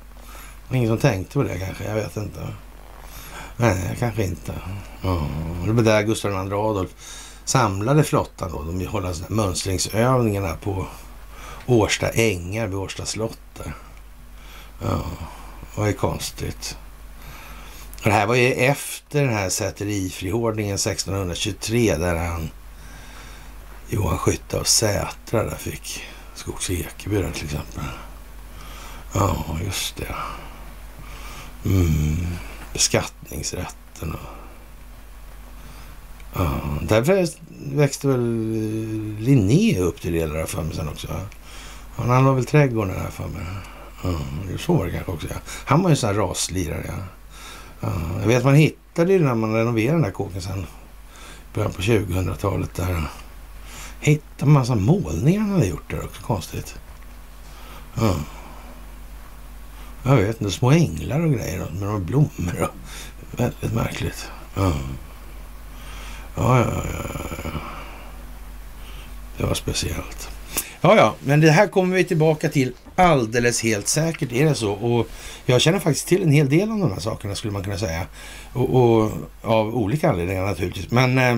Det ingen som tänkte på det kanske, jag vet inte. Nej, kanske inte. Mm. det var där Gustav II Adolf samlade flottan då. De håller mönstringsövningarna på Årsta ängar vid Årsta slott där. Ja, vad är konstigt. Och det här var ju efter den här säterifrihårdningen 1623 där han Johan Skytte av Sätra där fick Skogs Ekeby där till exempel. Ja, just det. Mm, beskattningsrätten och... Ja, därför växte väl Linné upp till delar av för mig sen också. Han var väl trädgården här för mig. Ja, så var det kanske också. Ja. Han var ju en sån här raslirare. Ja. Ja, jag vet man hittade ju när man renoverade den här kåken sen. Början på 2000-talet där. Hittade massa målningar han hade gjort där också. Konstigt. Ja. Jag vet inte, små änglar och grejer med några blommor. Och, väldigt märkligt. Ja. Ja, ja, ja, ja. Det var speciellt. Ja, ja, men det här kommer vi tillbaka till alldeles helt säkert är det så. Och jag känner faktiskt till en hel del av de här sakerna skulle man kunna säga. Och, och av olika anledningar naturligtvis. Men eh,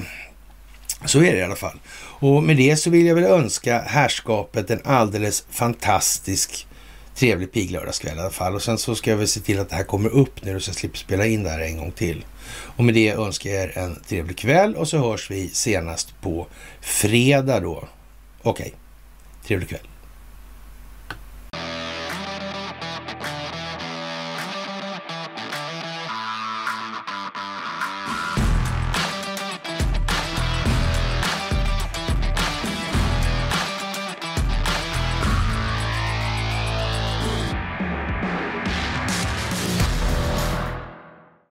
så är det i alla fall. Och med det så vill jag väl önska härskapet en alldeles fantastisk trevlig piglördagskväll i alla fall. Och sen så ska jag väl se till att det här kommer upp nu så jag slipper spela in det här en gång till. Och med det önskar jag er en trevlig kväll och så hörs vi senast på fredag då. Okej, okay trevlig kväll.